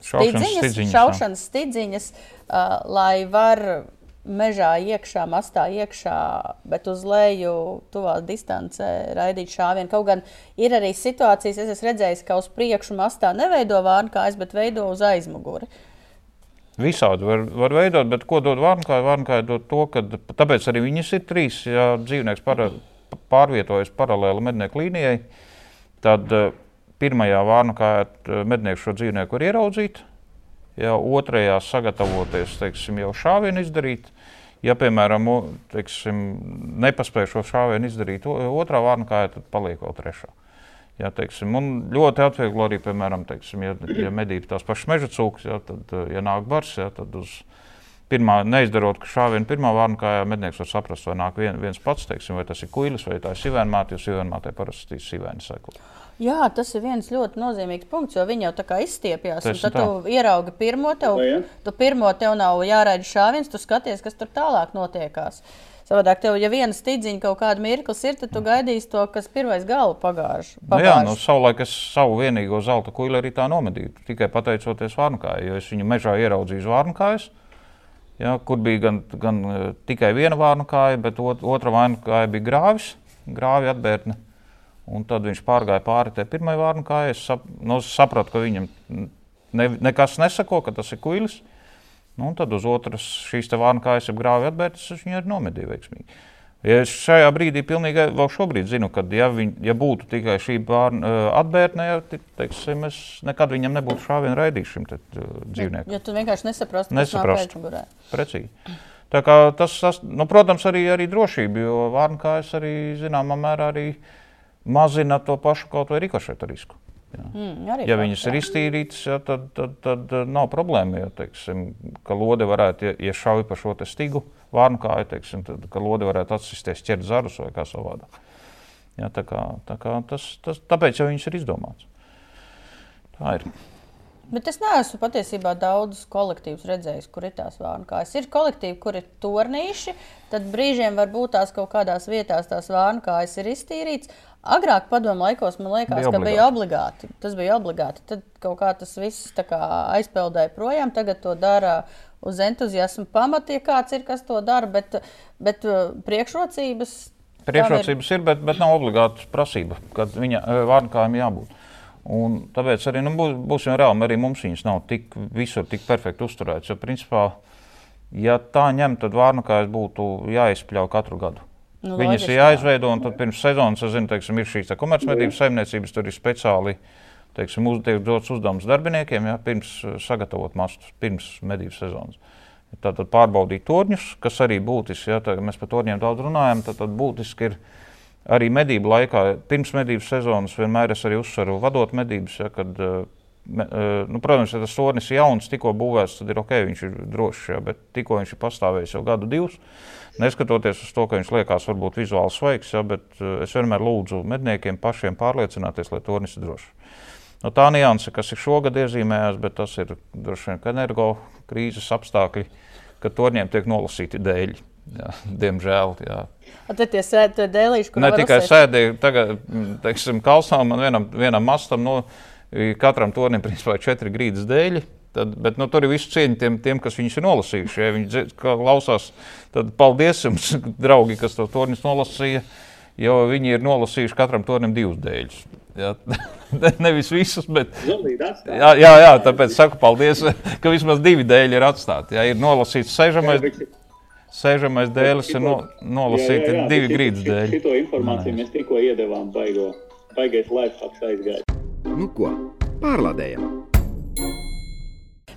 stidziņas, stidziņas, šaušanas stidziņas, lai var mežā iekšā, mastā iekšā, bet uz leju, tuvā distancē raidīt šāvienu. Kaut gan ir arī situācijas, es esmu redzējis, ka uz priekšu mastā neveido vārnu kājas, bet veido uz aizmuguri. Uh, Visādi var, var veidot, bet ko dod vārnkāja? Vārnkāja dod to, ka tāpēc arī viņas ir trīs. Ja dzīvnieks para, pārvietojas paralēli mednieku līnijai, tad uh, pirmajā vārnkājā uh, mednieks šo dzīvnieku var ieraudzīt, ja otrajā sagatavoties teiksim, jau šāvienu izdarīt. Ja, piemēram, teiksim, nepaspēj šo šāvienu izdarīt otrā vārnkājā, tad paliek vēl trešā. Jā, teiksim, un ļoti atvieglo arī, piemēram, teiksim, ja, ja medīt tās pašas meža cūkas, jā, tad, ja nāk bars, jā, tad uz, pirmā, neizdarot šāvienu pirmā vārna kājā, mednieks var saprast, vai nāk vien, viens pats, teiksim, vai tas ir kuilis vai tā ir sivēnmāte, jo sivēnmātē parasti ir sivēni sekli. Jā, tas ir viens ļoti nozīmīgs punkts, jo viņi jau tā kā izstiepjas. Tad tā. tu ieraugi pirmo, tev, tu pirmo tev nav jāraida šāviens, tu skaties, kas tur tālāk notiekās. Savādāk, tev, ja viena stīdziņa kaut kāda mirklis ir, tad tu gaidīsi to, kas pirmais galvu pagāž. Nu, jā, nu, savulaik es savu vienīgo zelta kuili arī tā nomedīju. Tikai pateicoties vārnakājai, jo es viņu mežā ieraudzīju uz vārnakājas. Ja, kur bija gan, gan eh, tikai viena vārnakāja, bet ot, otra vārnakāja bija grāvis, grāvi atbērni. Un tad viņš pārgāja pāri tai pirmajai vārnakājai. Es sap, nu, sapratu, ka viņam ne, nekas nesako, ka tas ir kuilis. Nu, tad uz otras šīs vārnakājas, jeb grāvi atbērtas, es viņu arī nomedīju veiksmīgi. Ja es šajā brīdī, pilnīgi vēl šobrīd zinu, ka, ja, viņ, ja būtu tikai šī bērna atbērne, ja, ti- teiksim, es nekad viņam nebūtu šāvienu raidījis šim te, uh, dzīvniekam. Ja tu vienkārši nesaprastu, kas Nesaprastu. nāk pēcmugurē. Precīzi. Tā kā tas, tas nu, protams, arī, arī drošība, jo vārnkājas arī zināmā mērā arī mazina to pašu kaut vai rikošēta risku. Mm, arī Ja viņas ir jā. iztīrītas, ja, tad, tad, tad eh, nav problēma. Ja, teiksim, ka lode varētu, ja, ja šauj pa šo te stigu vārnu kāju, teiksim, tad lode varētu atsisties ķert zarus vai kā savādāk. Ja, tā kā, tā kā tas, tas, tāpēc jau viņas ir izdomāts. Tā ir. Bet es neesmu patiesībā daudz kolektīvus redzējis, kur ir tās vārnkājas. Ir kolektīvi, kur ir turnīši, tad brīžiem var būt tās kaut kādās vietās tās vārnkājas ir iztīrītas. Agrāk, padomu laikos, man liekas, Bija ka bija obligāti. Tas bija obligāti. Tad kaut kā tas viss tā kā aizpeldēja projām. Tagad to dara uz entuziasma pamata, ja kāds ir, kas to dara. Bet, bet uh, priekšrocības. tam ir- Priekšrocības ir, bet, bet nav obligāta prasība, kad viņa vārnkājiem jābūt. Un tāpēc arī nu, būs, būsim reāli, arī mums viņas nav tik visur tik perfekti uzturētas. Jo, principā, ja tā ņem, tad vārnkājas būtu jāizpļauj katru gadu. Nu, Viņas loģiski, ir jā. jāizveido, un tad pirms sezonas, es zinu, teiksim, ir šīs komercmedības saimniecības, tur ir speciāli teiksim, uz, tiek dots uzdevums darbiniekiem, ja, pirms eh, sagatavot mastus, pirms medību sezonas. Tātad pārbaudīt torņus, kas arī būtiski, ja mēs par torņiem daudz runājam, tad, tad būtiski ir arī medību laikā, pirms medību sezonas, vienmēr es arī uzsveru, vadot medības, ja, kad, eh, nu, protams, ja tas tornis ir jauns, tikko būvēts, tad ir ok, viņš ir drošs, ja, bet tikko viņš ir pastāvējis jau gadu divus, neskatoties uz to, ka viņš liekas varbūt vizuāli svaigs, ja, bet eh, es vienmēr lūdzu medniekiem pašiem pārliecināties, lai tornis ir drošs. Nu, tā nianse, kas ir šogad iezīmējās, bet tas ir droši vien energo krīzes apstākļi, ka torņiem tiek nolasīti dēļi. Jā, (laughs) diemžēl. Jā. A, Tad tie sēdi dēlīši, kur Ne tikai sēdēji, tagad, teiksim, kalsām man vienam, vienam mastam, no, katram tornim principā ir četri grīdas dēļi. Tad, bet nu, tur ir viss cieņa tiem, tiem, kas viņus ir nolasījuši. Ja viņi klausās, tad paldies jums, (laughs) draugi, kas to tornis nolasīja. Jo viņi ir nolasījuši katram tornim divus dēļus. Ja? (laughs) Nevis visus, bet jā, jā, jā, tāpēc saku paldies, (laughs) ka vismaz divi dēļi ir atstāti. Ja? Ir nolasīts sežamais, sežamais dēlis, ir no, nolasīti divi grīdas dēļi. Šito informāciju mēs tikko iedevām baigo. Baigais lifehacks aizgāja. Nu ko, pārlādējam!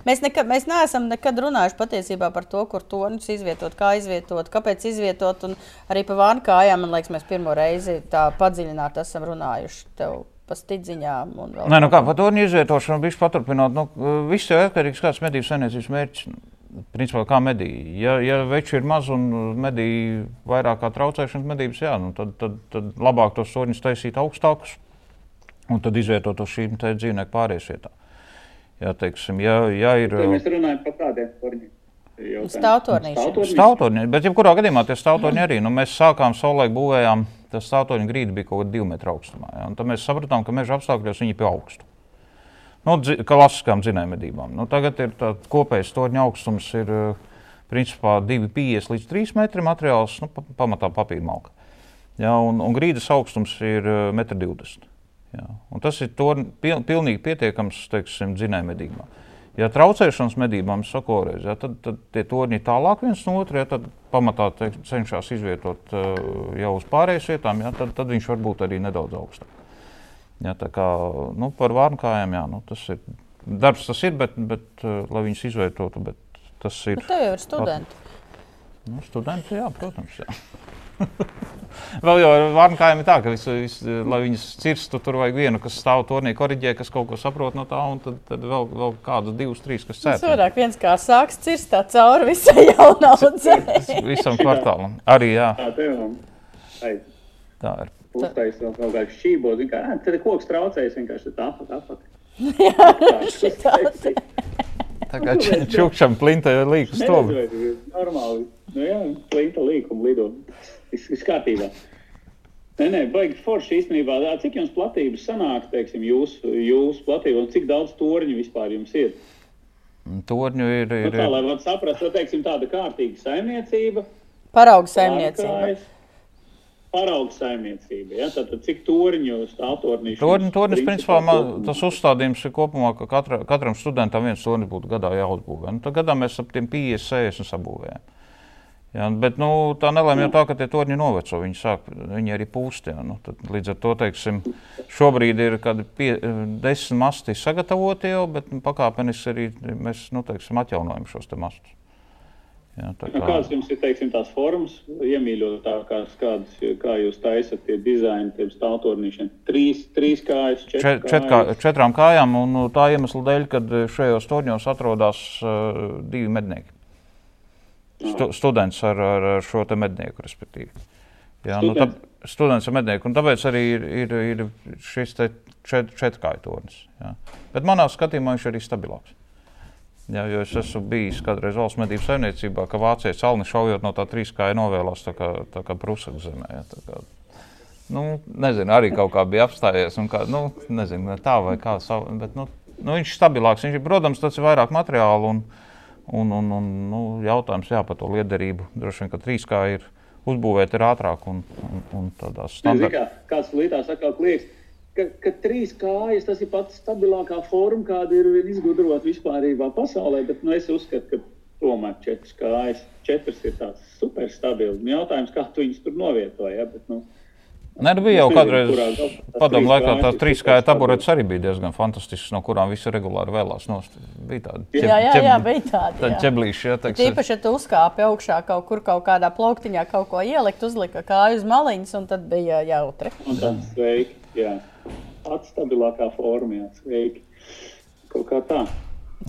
Mēs, nekad, mēs neesam nekad runājuši patiesībā par to, kur tonus izvietot, kā izvietot, kāpēc izvietot. un Arī par vānu kājām, man liekas, mēs pirmo reizi tā padziļināti esam runājuši tev Nē, nu kā par to izvietošanu, viņš paturpināt. Nu, viss ir atkarīgs no kādas medību saimniecības mērķis. Principā kā medīja. Ja, ja veči ir maz un medīja vairāk kā traucēšanas medības, jā, nu, tad, tad, tad labāk tos soļus taisīt augstākus un tad izvietot uz šīm dzīvnieku pārējais vietām. Ja, teiksim, ja, ja ir, Te mēs runājam par. Stāvtornīšiem. Stāvtornīši? Stāvtorņi, bet jebkurā gadījumā tie stāvtorņi arī. Nu, mēs sākām savulaik būvējām, tas stāvtorņu grīda bija kaut kāda divu metru augstumā. Ja, un tad mēs sapratām, ka meža apstākļos viņi ir pie augstu. Nu, dzi- klasiskām dzinējumedībām. Nu, tagad ir tā kopējais torņa augstums ir eh, principā 2,50 līdz 3 metri materiāls, nu, pa, pamatā papīra malka. Ja, un, un grīdas augstums ir eh, 1,20 m. Tas ir torņ, pil, pilnīgi pietiekams teiksim, dzinējumedībām. Ja traucēšanas medībām sakoreiz, ja, tad, tad tie torņi tālāk viens no otra, ja, tad pamatā teik, cenšas izvietot uh, jau uz pārējām vietām, ja, tad, tad viņš var būt arī nedaudz augstāk. Ja, tā kā nu, par vārnkājām, jā, nu, tas ir darbs, tas ir, bet, bet uh, lai viņas izvietotu, bet tas ir Nu, tev jau ir studenti. nu, studenti, jā, protams. Jā. Vēl jau ar vārnkājiem ir tā, ka, visu, visu, lai viņas cirstu, tur vajag vienu, kas stāv turnī, korģē, kas kaut ko saprot no tā, un tad, tad vēl, vēl kādu, divus, trīs, kas Tas cēlās. vairāk viens kā sāks cirst tā cauri visai jaunaudzei. Visam kvartālam. Arī jā, Tā tev ir. tā ir. Uztaisīt vēl kaut kādu šķībo, zin kā, tad ir koks traucējis vienkārši tā apat, apat. šitāds. Tā kā č- čukšam plinta līku vai normāli. Nu jā, plinta līkuma lido. Viss viss kārtībā. Nē, nē, baigi forši īstenībā. Ā, Cik jums platības sanāk, teiksim, jūsu, jūsu platība un cik daudz torņu vispār jums ir? Torņu ir, Nu, ir, tā, ir lai varētu saprast, tā teiksim, tāda kārtīga saimniecība. Parauga saimniecība. Parauga saimniecība. Ja? Tātad, cik torņu stāvtornīši? Torņi, torņis, principā, man, tas uzstādījums ir kopumā, ka katra, katram studentam viens tornis būtu gadā jāuzbūvē. Nu, tad gadā mēs ap tiem 50, 60 sabūvējam. Ja, bet nu, tā nelēma jau tā, ka tie torņi noveco. Viņi, sāk, viņi arī pūst. Ja, nu, tad, līdz ar to teiksim, šobrīd ir kādi pie, desmit masti sagatavoti jau, bet nu, pakāpeniski arī mēs nu, teiksim, atjaunojam šos te mastus. Ja, tā Nu, Kādas jums ir teiksim, tās formas, iemīļotākās, kādas, kā jūs taisat tie dizaini, tiem stāvtornīšiem? Trīs, trīs kājas, Čet, četras čet, kā, četrām kājām, un nu, tā iemesla dēļ, ka šajos torņos atrodas uh, divi mednieki. Stu, students ar, ar, ar šo te mednieku, respektīvi. Jā, nu, tā, students ar mednieku, un tāpēc arī ir, ir, ir šis te čet, četrkāju tornis. Jā. Bet manā skatījumā viņš ir arī stabilāks. Jā, jo es esmu bijis kādreiz valsts medību saimniecībā, ka vācieši calni šaujot no tā trīskāja novēlās tā kā, tā kā prusaku zemē. Jā, tā kā, nu, nezinu, arī kaut kā bija apstājies. Kā, nu, nezinu, tā vai kā savu, bet nu, nu, viņš ir stabilāks. Viņš ir, protams, tas ir vairāk materiālu un, un, un, un nu, jautājums jā, par to liederību. Droši vien, ka trīskā ir uzbūvēt ir ātrāk un, un, un Zini, standartā. kā, kāds līdās atkal liekas, ka, ka trīs kājas tas ir pats stabilākā forma, kāda ir izgudrota vispārībā pasaulē, bet nu, es uzskatu, ka tomēr četras kājas, četras ir tāds super stabils. Nu, Jautājums, kā tu viņus tur novietoji, ja? bet, nu, Nē, nu bija jau kādreiz padomu laikā tās trīs kājas taburetes arī bija diezgan fantastiskas, no kurām visi regulāri vēlās nost. Bija tādi Jā, jā, jā, bija tādi. Tad jā. ķeblīši, ja teiksim. Tīpaši, ja tu uzkāpi augšā kaut kur, kaut kādā plauktiņā, kaut ko ielikt, uzlika kāju uz maliņas, un tad bija jautri. Un tāds sveiki, jā. Pats stabilākā forma, jā, sveiki. Kaut kā tā.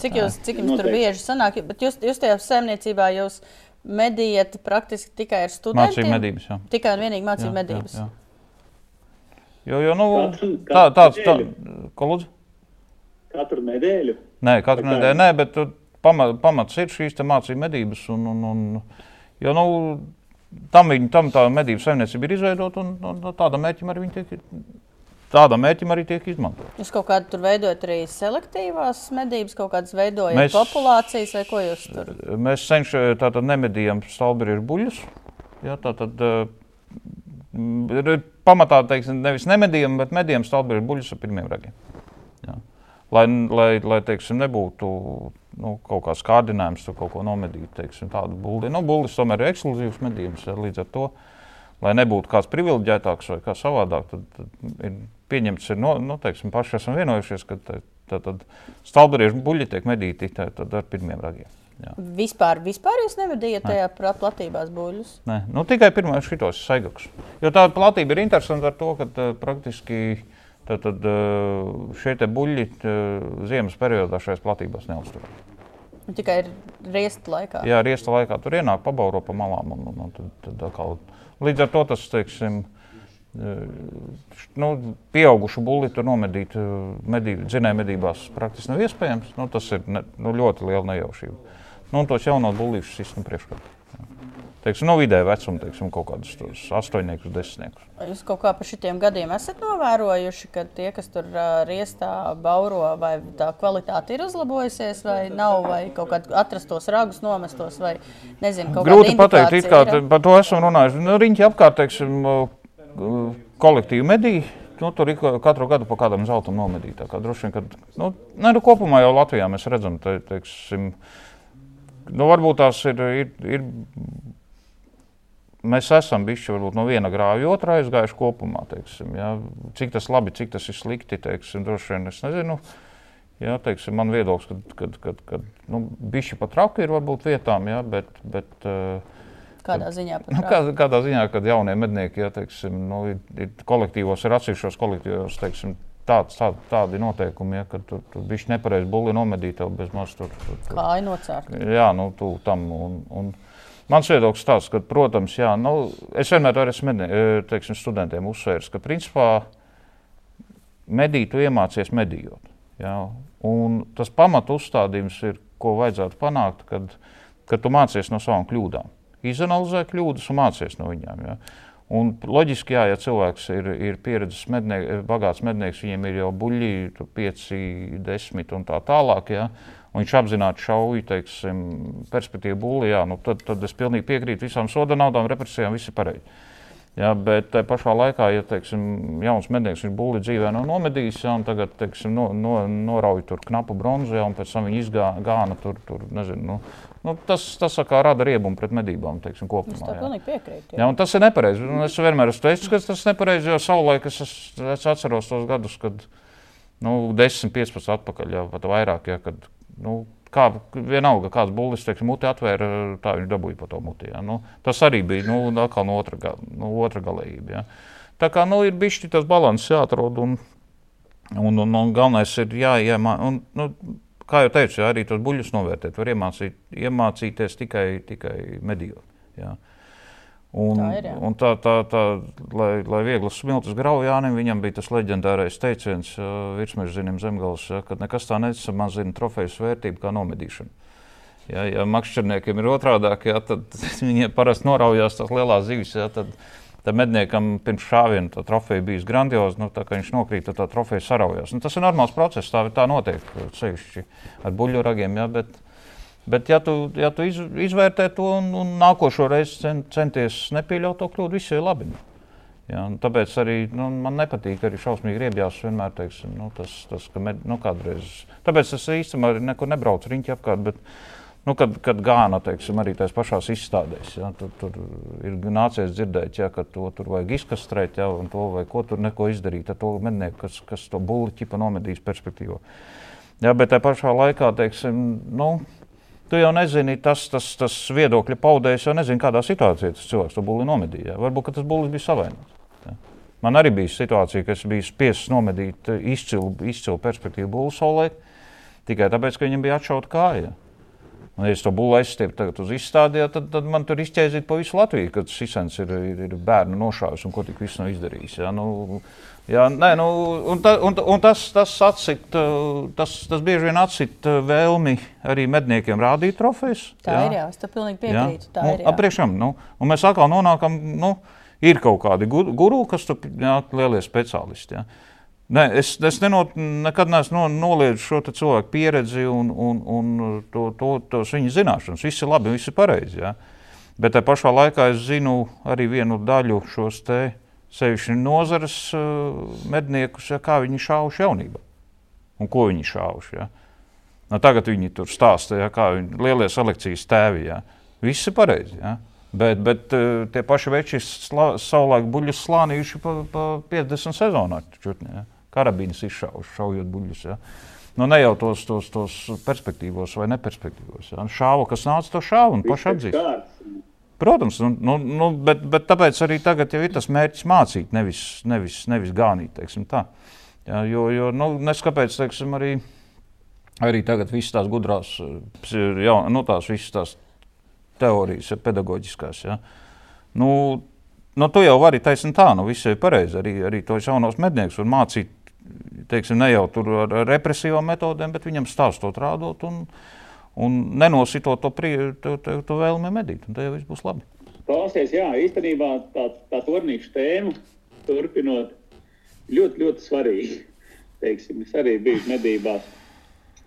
Cik, jūs, cik jums tur Noteikti. bieži sanāk? Bet jūs, jūs tajā saimniecībā jūs medījat praktiski tikai ar studentiem? Mācību medības, jā. Tikai un vienīgi mācību Jā, medības. jā, jā. Jo, jo nu, Katru- tā, katru tāds, tā, nedēļu? ko lūdzu? Katru nedēļu. Nē, katru kā? nedēļu, nē, bet tu- pama- pamats ir šīs te mācību medības. Un, un, un, jo, nu, tam, viņi, tam tā medību saimniecība ir izveidota, un, un tādam mērķim arī viņi tiek, tādam mērķim arī tiek izmantot. Jūs kaut kādā tur veidojat arī selektīvās medības, kaut kādas veidojat Mēs- populācijas, vai ko jūs tur Mēs cenšamies tātad nemedījam stalbriežu buļļus. Jā, tātad, eh, ir pamatā teiksim, nevis nemedījam, bet medījam stalbriežu buļļus ar pirmiem ragiem. Jā. Lai, lai, lai teiksim, nebūtu nu, kaut kāds kārdinājums, tur kaut ko nomedīt, teiksim, tādu bulli. Nu, bullis tomēr ir ekskluzīvs medījums, līdz ar to, lai nebūtu kāds privileģētāks vai kā savādāk, tad, tad ir pieņemts, ir, no, nu, teiksim, paši esam vienojušies, ka tā, tad stalbriežu buļļi tiek medīti tā, tad ar pirmiem ragiem. Jā. vispār, vispār jūs nevadījat tajā pra- platībās buļļus? Nē, nu, tikai pirmā šitos saigaks. Jo tā platība ir interesanta ar to, ka uh, praktiski tad, tad, uh, šie buļļi uh, ziemas periodā šajās platībās neuzturās. Tikai riesta laikā. Jā, riesta laikā tur ienāk, pabauro pa malām. Un, un, un, tad, tad atkal, līdz ar to tas, teiksim, nu, pieaugušu bulli tur nomedīt medību, dzinēju medībās praktiski nav iespējams. Nu, tas ir ne, nu, ļoti liela nejaušība. Nu, tos jaunos bullīšus izsnu priekšā. Teiksim, no vidēja vecuma, teiksim, kaut kādus astoņniekus, desmitniekus. Jūs kaut kā par šitiem gadiem esat novērojuši, ka tie, kas tur uh, riestā bauro, vai tā kvalitāte ir uzlabojusies, vai nav, vai kaut kādā atrastos ragus nomestos, vai nezinu, kaut Grūti pateikt, it kā te- par to esam runājuši. Nu, riņķi apkārt, teiksim, kolektīvi medī. Nu, tur ir katru gadu pa kādam zeltam nomedīt. Kā droši vien, ka nu, ne, nu, kopumā jau Latvijā mēs redzam, te, teiksim, nu, varbūt tās ir, ir, ir mēs esam bijuši no viena grāvja otrā aizgājuši kopumā. Teiksim, ja? Cik tas labi, cik tas ir slikti, teiksim, droši vien es nezinu. Jā, teiksim, man viedoklis, ka, kad, kad, kad, nu, bišķi pat traki ir varbūt vietām, jā, bet, bet, eh, Kādā ziņā? Nu, kā, kādā ziņā, kad jaunie mednieki, ja teiksim, nu, ir, ir kolektīvos, ir atsevišķos kolektīvos, teiksim, tāds, tā, tādi noteikumi, ja, ka tur, tur bija nepareizi bulli nomedīt, tev bez maz tur. tur, tur. Kāja nocērt. Jā, nu, tu tam. Un, un, Mans viedoklis tāds, ka, protams, jā, nu, es vienmēr esmu medni, teiksim, studentiem uzsvērs, ka principā medīt, tu iemācies medījot. Jā, un tas pamatu uzstādījums ir, ko vajadzētu panākt, kad, kad tu mācies no savām kļūdām. Izanalizē kļūdas un mācies no viņām. Jā. Un loģiski, jā, ja cilvēks ir, ir pieredzējis, medniek, bagāts mednieks, viņiem ir jau buļļi, 5, 10 un tā tālāk. Jā, un viņš apzināti šauja, teiksim, perspektīvu būlijā, nu tad, tad es pilnīgi piekrītu visām soda naudām, represijām, viss ir pareizi. Ja, bet tajā pašā laikā, ja teiksim, jauns mednieks ir būli dzīvē no nomedījis, ja, un tagad teiksim, no, no, norauj tur knapu bronzu, ja, un pēc tam viņi izgāna tur, tur nezinu, nu, nu, tas, tas kā rada riebumu pret medībām teiksim, kopumā. Es tam pilnīgi piekrītu. Jā. Jā, tas ir nepareizi. Es vienmēr esmu teicis, ka tas ir nepareizi, jo savulaik es, es, es atceros tos gadus, kad nu, 10, 15 atpakaļ, ja, pat vairāk, ja, kad nu, kā vienalga, kāds būlis teiksim, muti atvēra, tā viņš dabūja pa to muti. Ja. Nu, tas arī bija nu, no otra, no otra galējība. Ja. Tā kā nu, ir bijis tas līdzsvars jāatrod, un, un, un, un galvenais ir jāiemācīt. Nu, kā jau teicu, arī tos buļļus novērtēt, var iemācīt, iemācīties tikai, tikai medījot. Jā. Un, tā ir, jā. un tā, tā, tā, lai, lai vieglas smiltis graujānim, viņam bija tas leģendārais teiciens, uh, virsmeža zinām zemgals, ja, ka nekas tā nesamazina trofejas vērtību kā nomedīšana. Ja, ja makšķerniekiem ir otrādāk, ja, tad (laughs) viņiem parasti noraujās tās lielās zivis. Ja, tad, tad medniekam pirms šāviena tā trofeja bija grandioza. Nu, tā viņš nokrīt, tad tā trofeja saraujās. Nu, tas ir normāls process, tā, tā notiek sevišķi ar ragiem. Ja, bet, Bet, ja tu, ja tu iz, izvērtē to un, un nākošo reizi cen, centies nepieļaut to kļūdu, viss ir labi. Ja, tāpēc arī nu, man nepatīk arī šausmīgi riebjās. Vienmēr teiksim, nu, tas, tas, ka med, nu, kādreiz. Tāpēc es īstenībā nekur nebraucu riņķi apkārt. Bet, nu, kad, kad gāna teiksim, arī tajās pašās izstādēs, ja, tur, tur ir nācies dzirdēt, ja, ka to tur vajag izkastrēt, ja, un to vai ko tur neko izdarīt ar to mednieku, kas, kas to buļbuļsāģi nomedīs perspektīvā. Ja, bet tajā pašā laikā, teiksim, nu, Tu jau nezini, tas, tas, tas viedokļa paudējs jau nezina, kādā situācijā tas cilvēks to būli nomedīja. Varbūt tas būlis bija savainots. Ja. Man arī bija situācija, ka es biju spiests nomedīt izcilu, izcilu perspektīvu būlu saulē, tikai tāpēc, ka viņam bija atšauta kāja. Un, ja es to būlu aizstiepu uz izstādi, tad, tad man tur izķēzīt pa visu Latviju, kad Sisens ir, ir, ir bērnu nošāvis un ko tik viss nav izdarījis. Ja. Nu, Jā, nē, nu, un, ta, un, un tas, tas, atsit, tas, tas bieži vien atsit vēlmi arī medniekiem rādīt trofejas. Tā jā. ir, jā, es tam pilnīgi piekrītu. Tā un, ir. Apriekšam, nu, un mēs atkal nonākam, nu, ir kaut kādi guru, kas tur ir lielie speciālisti. Jā. Nē, es es nenot, nekad neesmu noliedzis šo cilvēku pieredzi un, un, un to, to, tos viņa zināšanas. Viss ir labi, viss ir pareizi. Ja? Bet tajā pašā laikā es zinu arī vienu daļu šos te sevišķi nozares uh, medniekus, ja, kā viņi šāvuši jaunībā un ko viņi šāvuši. Ja. Nu, tagad viņi tur stāsta, ja, kā viņi lielie selekcijas tēvi. Ja. Viss ir pareizi. Ja. Bet, bet uh, tie paši veči savulaik buļļus slānījuši pa, pa 50 sezonā. Čutni, ja. Karabīnas izšaujuši, šaujot buļļus. Ja. Nu, ne jau tos, tos, tos perspektīvos vai neperspektīvos. Ja. Šāva, kas nāca to šāvu un paši atzīst. Protams, nu, nu, nu, bet, bet tāpēc arī tagad ir tas mērķis mācīt, nevis, nevis, nevis gānīt. Ja, jo, jo nu, neskapēc, teiksim, arī, arī tagad visas tās gudrās, ja, nu, tās visas tās teorijas, ja, pedagoģiskās. Ja, nu, nu, tu jau vari taisnīt tā, nu, viss ir pareizi. Arī, arī tos jaunos medniekus var mācīt, teiksim, ne jau ar represīvām metodēm, bet viņam stāstot, rādot. Un, un nenositot to, prie, to, to, to vēlmi medīt. Tad jau viss būs labi. Klausies, jā, īstenībā tā, tā turnīša tēma, turpinot, ļoti, ļoti svarīga. Teiksim, es arī biju medībās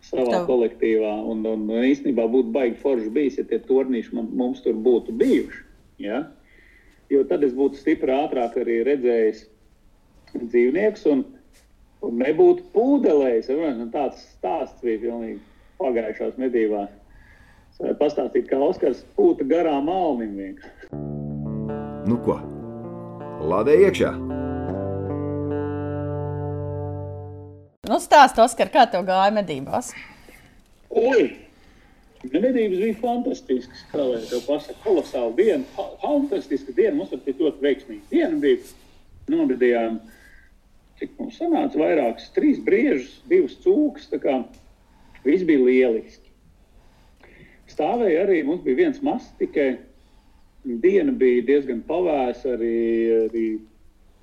savā Tev. kolektīvā, un, un īstenībā būtu baigi forši bijis, ja tie turnīši man, mums tur būtu bijuši. Ja? Jo tad es būtu stipri ātrāk arī redzējis dzīvniekus, un, un nebūtu pūdelējis. Tāds stāsts bija pilnīgi pagājušās medībās. Pastāstīt, kā Oskars pūta garām alnim. Nu ko? Lādē iekšā! Nu, stāst, Oskar, kā tev gāja medībās? Ui! Medības bija fantastiskas, kā lai to pasaka, kolosāla diena, fa fantastiska diena, mums bija ļoti veiksmīga diena bija, nobedījām, cik mums sanāca, vairākas, trīs briežus, divas cūkas, viss bija lieliski. Stāvēja arī, mums bija viens mazs tikai, diena bija diezgan pavēsa, arī, arī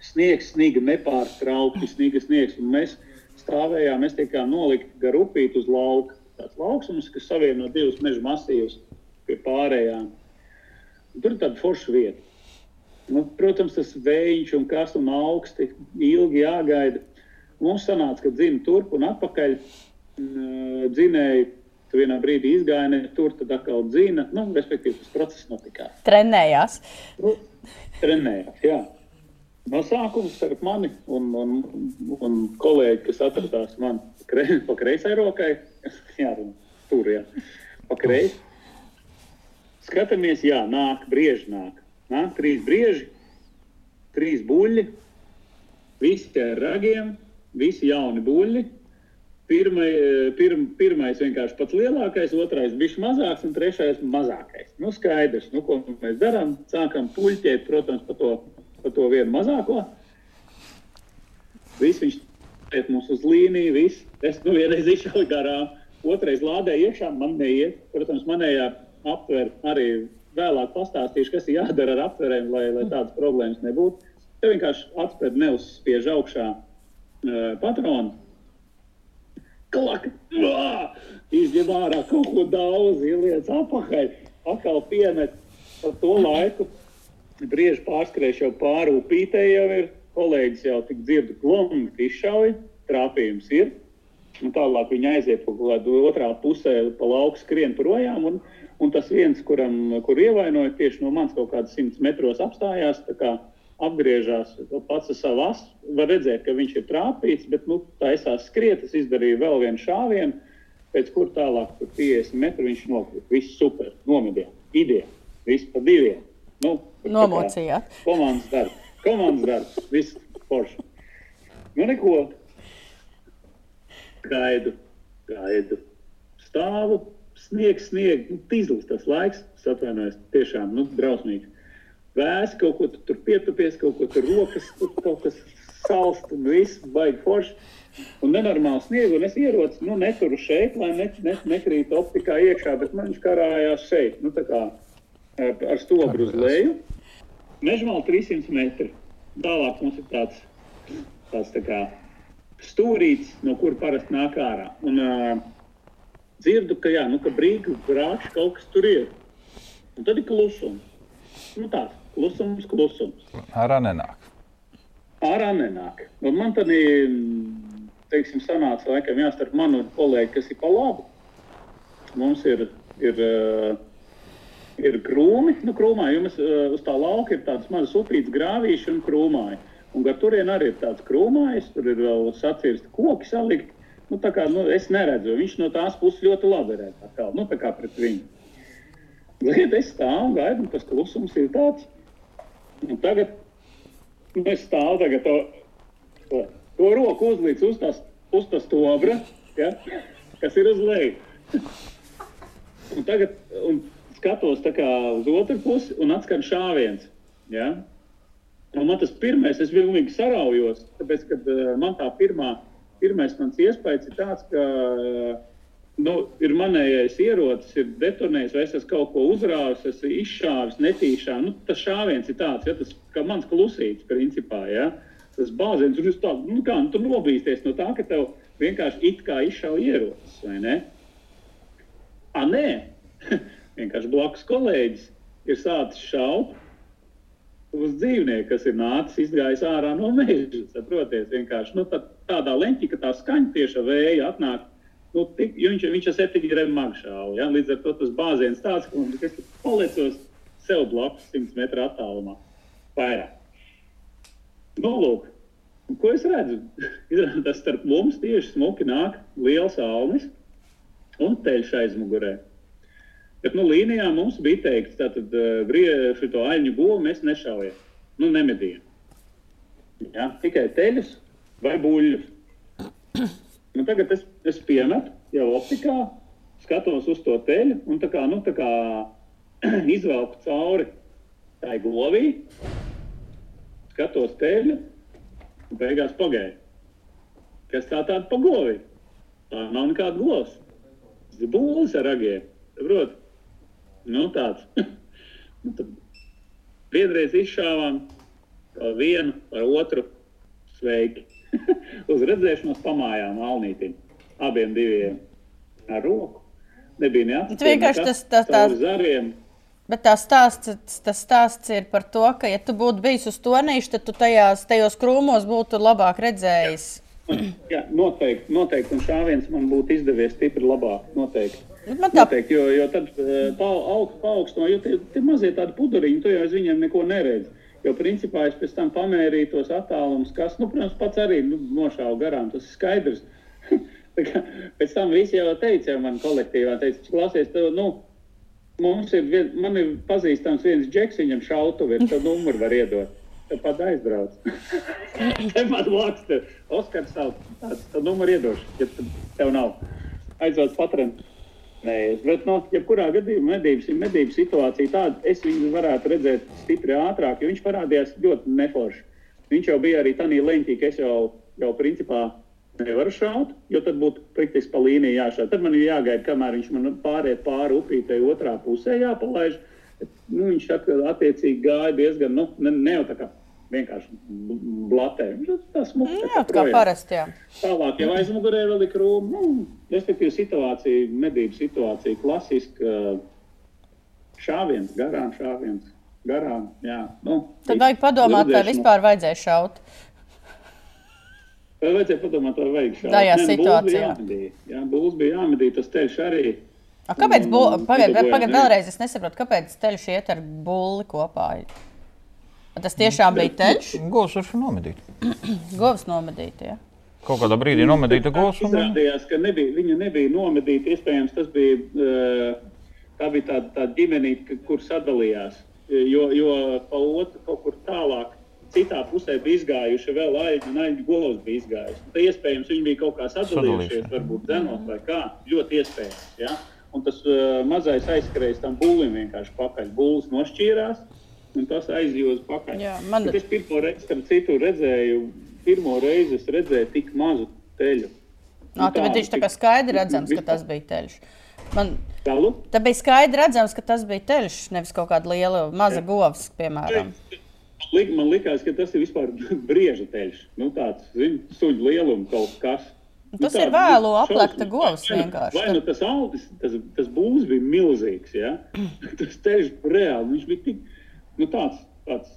sniegs, sniga nepārtraukti, sniga sniegs, mēs stāvējām, mēs tikām nolikti gar upīti uz lauka tāds lauksums, kas savieno divus meža masīvus pie pārējām. Tur ir tāda forša vieta. Nu, protams, tas vējš un kas un augsti ilgi jāgaida. Mums sanāca, ka dzina turp un atpakaļ. Dzinēji vienā brīdī izgāja ne tur, tad atkal dzina. Nu, respektīvi, tas process notika. Trenējās. Nu, trenējās, jā. No sākuma starp mani un, un, un kolēģi, kas atradās man pa kreisai rokai, (laughs) jā, tur jā, pa kreisi. Skatāmies, jā, nāk, brieži nāk. Nāk trīs brieži, trīs buļļi, visi ar ragiem, visi jauni buļļi. Pirmai, pirm, pirmais vienkārši pats lielākais, otrais bija mazāks, un trešais mazākais. Nu, skaidrs, nu, ko mēs darām. Sākam puļķēt, protams, pa to, pa to vienu mazāko. Viss viņš iet mums uz līniju, viss. Es nu vienreiz izšauju garām, otrais lādēju iekšā, man neiet. Protams, manējā aptver arī vēlāk pastāstīšu, kas ir jādara ar aptverēm, lai, lai tādas problēmas nebūtu. Te vienkārši aptver neuzspiež augšā uh, patronu. Klak! Izņem ārā kaut ko daudz, ieliec apakaļ, atkal piemet par to laiku. Brieži pārskrējuši jau pāri upītē jau ir kolēģis jau tik dzirdu klonu, izšauja, trāpījums ir. Un tālāk viņi aiziet kaut kādā otrā pusē, pa lauku skrien projām. Un, un tas viens, kuram kur ievainoja, tieši no manis kaut kādā simts metros apstājās, apgriežās pats ar savu asu. Var redzēt, ka viņš ir trāpīts, bet nu, taisās skriet, es izdarīju vēl vienu šāvienu, pēc kur tālāk, tur 50 metru viņš nokrita. Viss super, nomedījām, ideja, viss pa diviem. Nu, Nomocījāt. Komandas darbs. Komandas darbs, viss forši. Nu, neko. Gaidu, gaidu. Stāvu, sniegs, sniegs, nu, tīzlis tas laiks, atvainojos, tiešām, nu, drausmīgs. Vēs, kaut ko tu tur pietupies, kaut ko tur rokas, tur kaut kas salst un viss, baigi forši. Un nenormāli sniegu, un es ierocu, nu, neturu šeit, lai ne, ne, nekrīt optikā iekšā, bet man viņš karājās šeit, nu, tā kā ar stobru uz leju. Mežmāli 300 metri. Tālāk mums ir tāds, tāds tā kā stūrītis, no kur parasti nāk ārā. Un uh, dzirdu, ka, jā, nu, ka brīvi brāķis kaut kas tur ir. Un tad ir klusums. Nu, tāds klusums, klusums. Ārā nenāk. Ārā nenāk. Un man tad, teiksim, sanāca laikam jāstarp manu kolēģi, kas ir pa labu. Mums ir, ir ir krūmi. Nu, krūmā jums uh, uz tā lauka ir tāds mazs upīts, grāvīši un krūmāji. Un gar turien arī ir tāds krūmājs, tur ir vēl sacirsti koki salikti. Nu, kā, nu, es neredzu, viņš no tās puses ļoti labi redz. Kā, nu, kā pret viņu. Liet, es stāvu un gaidu, un tas klusums ir tāds. Un tagad nu, es stāvu tagad to, to, to roku uzlīdz uz tās, uz tās stobra, ja, kas ir uz leju. un tagad, un skatos uz otru pusi un atskan šāviens. Ja? Un man tas pirmais, es pilnīgi saraujos, tāpēc, ka uh, man tā pirmā, pirmais mans iespējas ir tāds, ka uh, nu, ir manējais ierocis, ir detonējis, vai es esmu kaut ko uzrāvis, esmu izšāvis netīšā. Nu, tas šāviens ir tāds, ja, tas kā mans klusīts, principā. Ja? Tas bāziens tur ir tāds, nu, kā nu, tur nobīsties no tā, ka tev vienkārši it kā izšauja ierocis, vai ne? A, nē! (laughs) vienkārši blakus kolēģis ir sācis šaut uz dzīvnieku, kas ir nācis, izgājis ārā no meža. Saprotiet, vienkārši nu, tā, tādā leņķī, ka tā skaņa tieši vēja atnāk. Nu, tik, viņš, viņš ir septiņi reizes magšāli. Ja? Līdz ar to tas bāziens tāds, ka es palicos sev blakus 100 metru attālumā. Vairāk. Nu, lūk, ko es redzu? (laughs) Tas starp mums tieši smuki nāk liels alnis un teļš aizmugurē. Bet nu, līnijā mums bija teikts, ka uh, šo aļņu govu mēs nešaujam, nu, nemedījam. Ja? Tikai teļus vai buļļus. Nu, tagad es, es piemetu jau optikā, skatos uz to teļu un tā kā, nu, tā kā (clears throat) izvelku cauri tai govī, skatos teļu un beigās pagaidu. Kas tā tāda pa govi? Tā nav nekāda govs. Tas ir būlis ar ragiem. Saprot? Nu, tāds. (laughs) nu, tad vienreiz izšāvām par vienu, par otru. Sveiki! (laughs) Uz redzēšanos pamājām Alnītim. Abiem diviem ar roku. Nebija neatcerēts. Tu vienkārši tas- tas- tās- Zariem. Bet tā stāsts, tas stāsts ir par to, ka, ja tu būtu bijis uz tonīša, tad tu tajās, tajos krūmos būtu labāk redzējis. (clears throat) Jā, noteikti, noteikti. Un šāviens man būtu izdevies stipri labāk. Noteikti. Man tā Noteikti, jo, jo tad eh, pa, aug, paaugstināt, jo tie, tie mazie tādi puduriņi, tu jau uz viņiem neko neredzi. Jo principā es pēc tam pamērīju tos attālumus, kas, nu, protams, pats arī nu, nošāvu garām. Tas ir skaidrs. (laughs) Kā pēc tam visi jau teica, man kolektīvā teica, klausies, tev, nu, mums ir, vien, man ir pazīstams viens džeks, viņam šautuvi tad numuru var iedot. Tad pat aizbrauc. Tepat blakus tev. Oskars tāds, tad numuru iedošu, ja tev nav. Aizvāc patren. Nē, bet, no, jebkurā gadījumā medības, medības situācija tāda, es viņu varētu redzēt stipri ātrāk, jo viņš parādījās ļoti neforši. Viņš jau bija arī tādā leņķī, ka es jau, jau principā nevaru šaut, jo tad būtu praktiski pa līniju jāšaut. Tad man ir jāgaida, kamēr viņš man pāriet pāri upītei otrā pusē jāpalaiž. Nu, viņš at- attiecīgi gāja diezgan, nu, ne, ne jau tā kā vienkārši bl- blatē. Viņš tā smuki. tā Jā, kā parasti. Jā. Tālāk, jau aizmugurē vēl ir krūma. Nu, respektīvi, situācija, medību situācija, klasiska šāviens, garām šāviens. Garām, jā. Nu, Tad vajag padomāt, vai vispār vajadzēja šaut. Vai vajadzēja padomāt, vai vajag šādu Tajā Nē, nu, situācijā. būs bija jāmedī. Jā, būs bija jāmedī, tas ceļš arī. A, kāpēc? Pagaidiet, dabūjām pagaid, arī. vēlreiz es nesaprotu, kāpēc ceļš iet ar bulli kopā. A, Tas tiešām bija ceļš, Govs var nomedīt. (clears throat) govs nomedīt. Ja? Kaut kādā brīdī nomedīta govs. Un... Izrādījās, ka nebija, viņa nebija nomedīta. Iespējams, tas bija, eh, tā bija tāda, tāda ģimenīte, kur sadalījās. Jo, jo pa otru kaut kur tālāk, citā pusē bija izgājuši vēl aļģi, un aļģi govs bija izgājuši. Tad iespējams, viņi bija kaut kā sadalījušies, varbūt dzenot vai kā. Ļoti iespējams. Ja? Un tas uh, mazais aizskrējis tam būlim vienkārši pakaļ. Būlis nošķīrās, un tas aizjūza pakaļ. Jā, man- Bet es pirmo reizi, starp citu, redzēju, pirmo reizi es redzēju tik mazu teļu. Nā, tad viņš tā kā skaidri redzams, ka tas bija ceļš. Man Galu? tā bija skaidri redzams, ka tas bija ceļš, nevis kaut kāda liela maza govs, piemēram. Man liekas, ka tas ir vispār (laughs) brieža teļš. Nu, tāds zin, suņu lielums kaut kas. Nu, tas ir vēlu aplekta govs nu- vienkārši. Vai nu tas augsts, tas, tas būs bija milzīgs, ja? (clears throat) tas teļš reāli, viņš bija tik, nu tāds, tāds,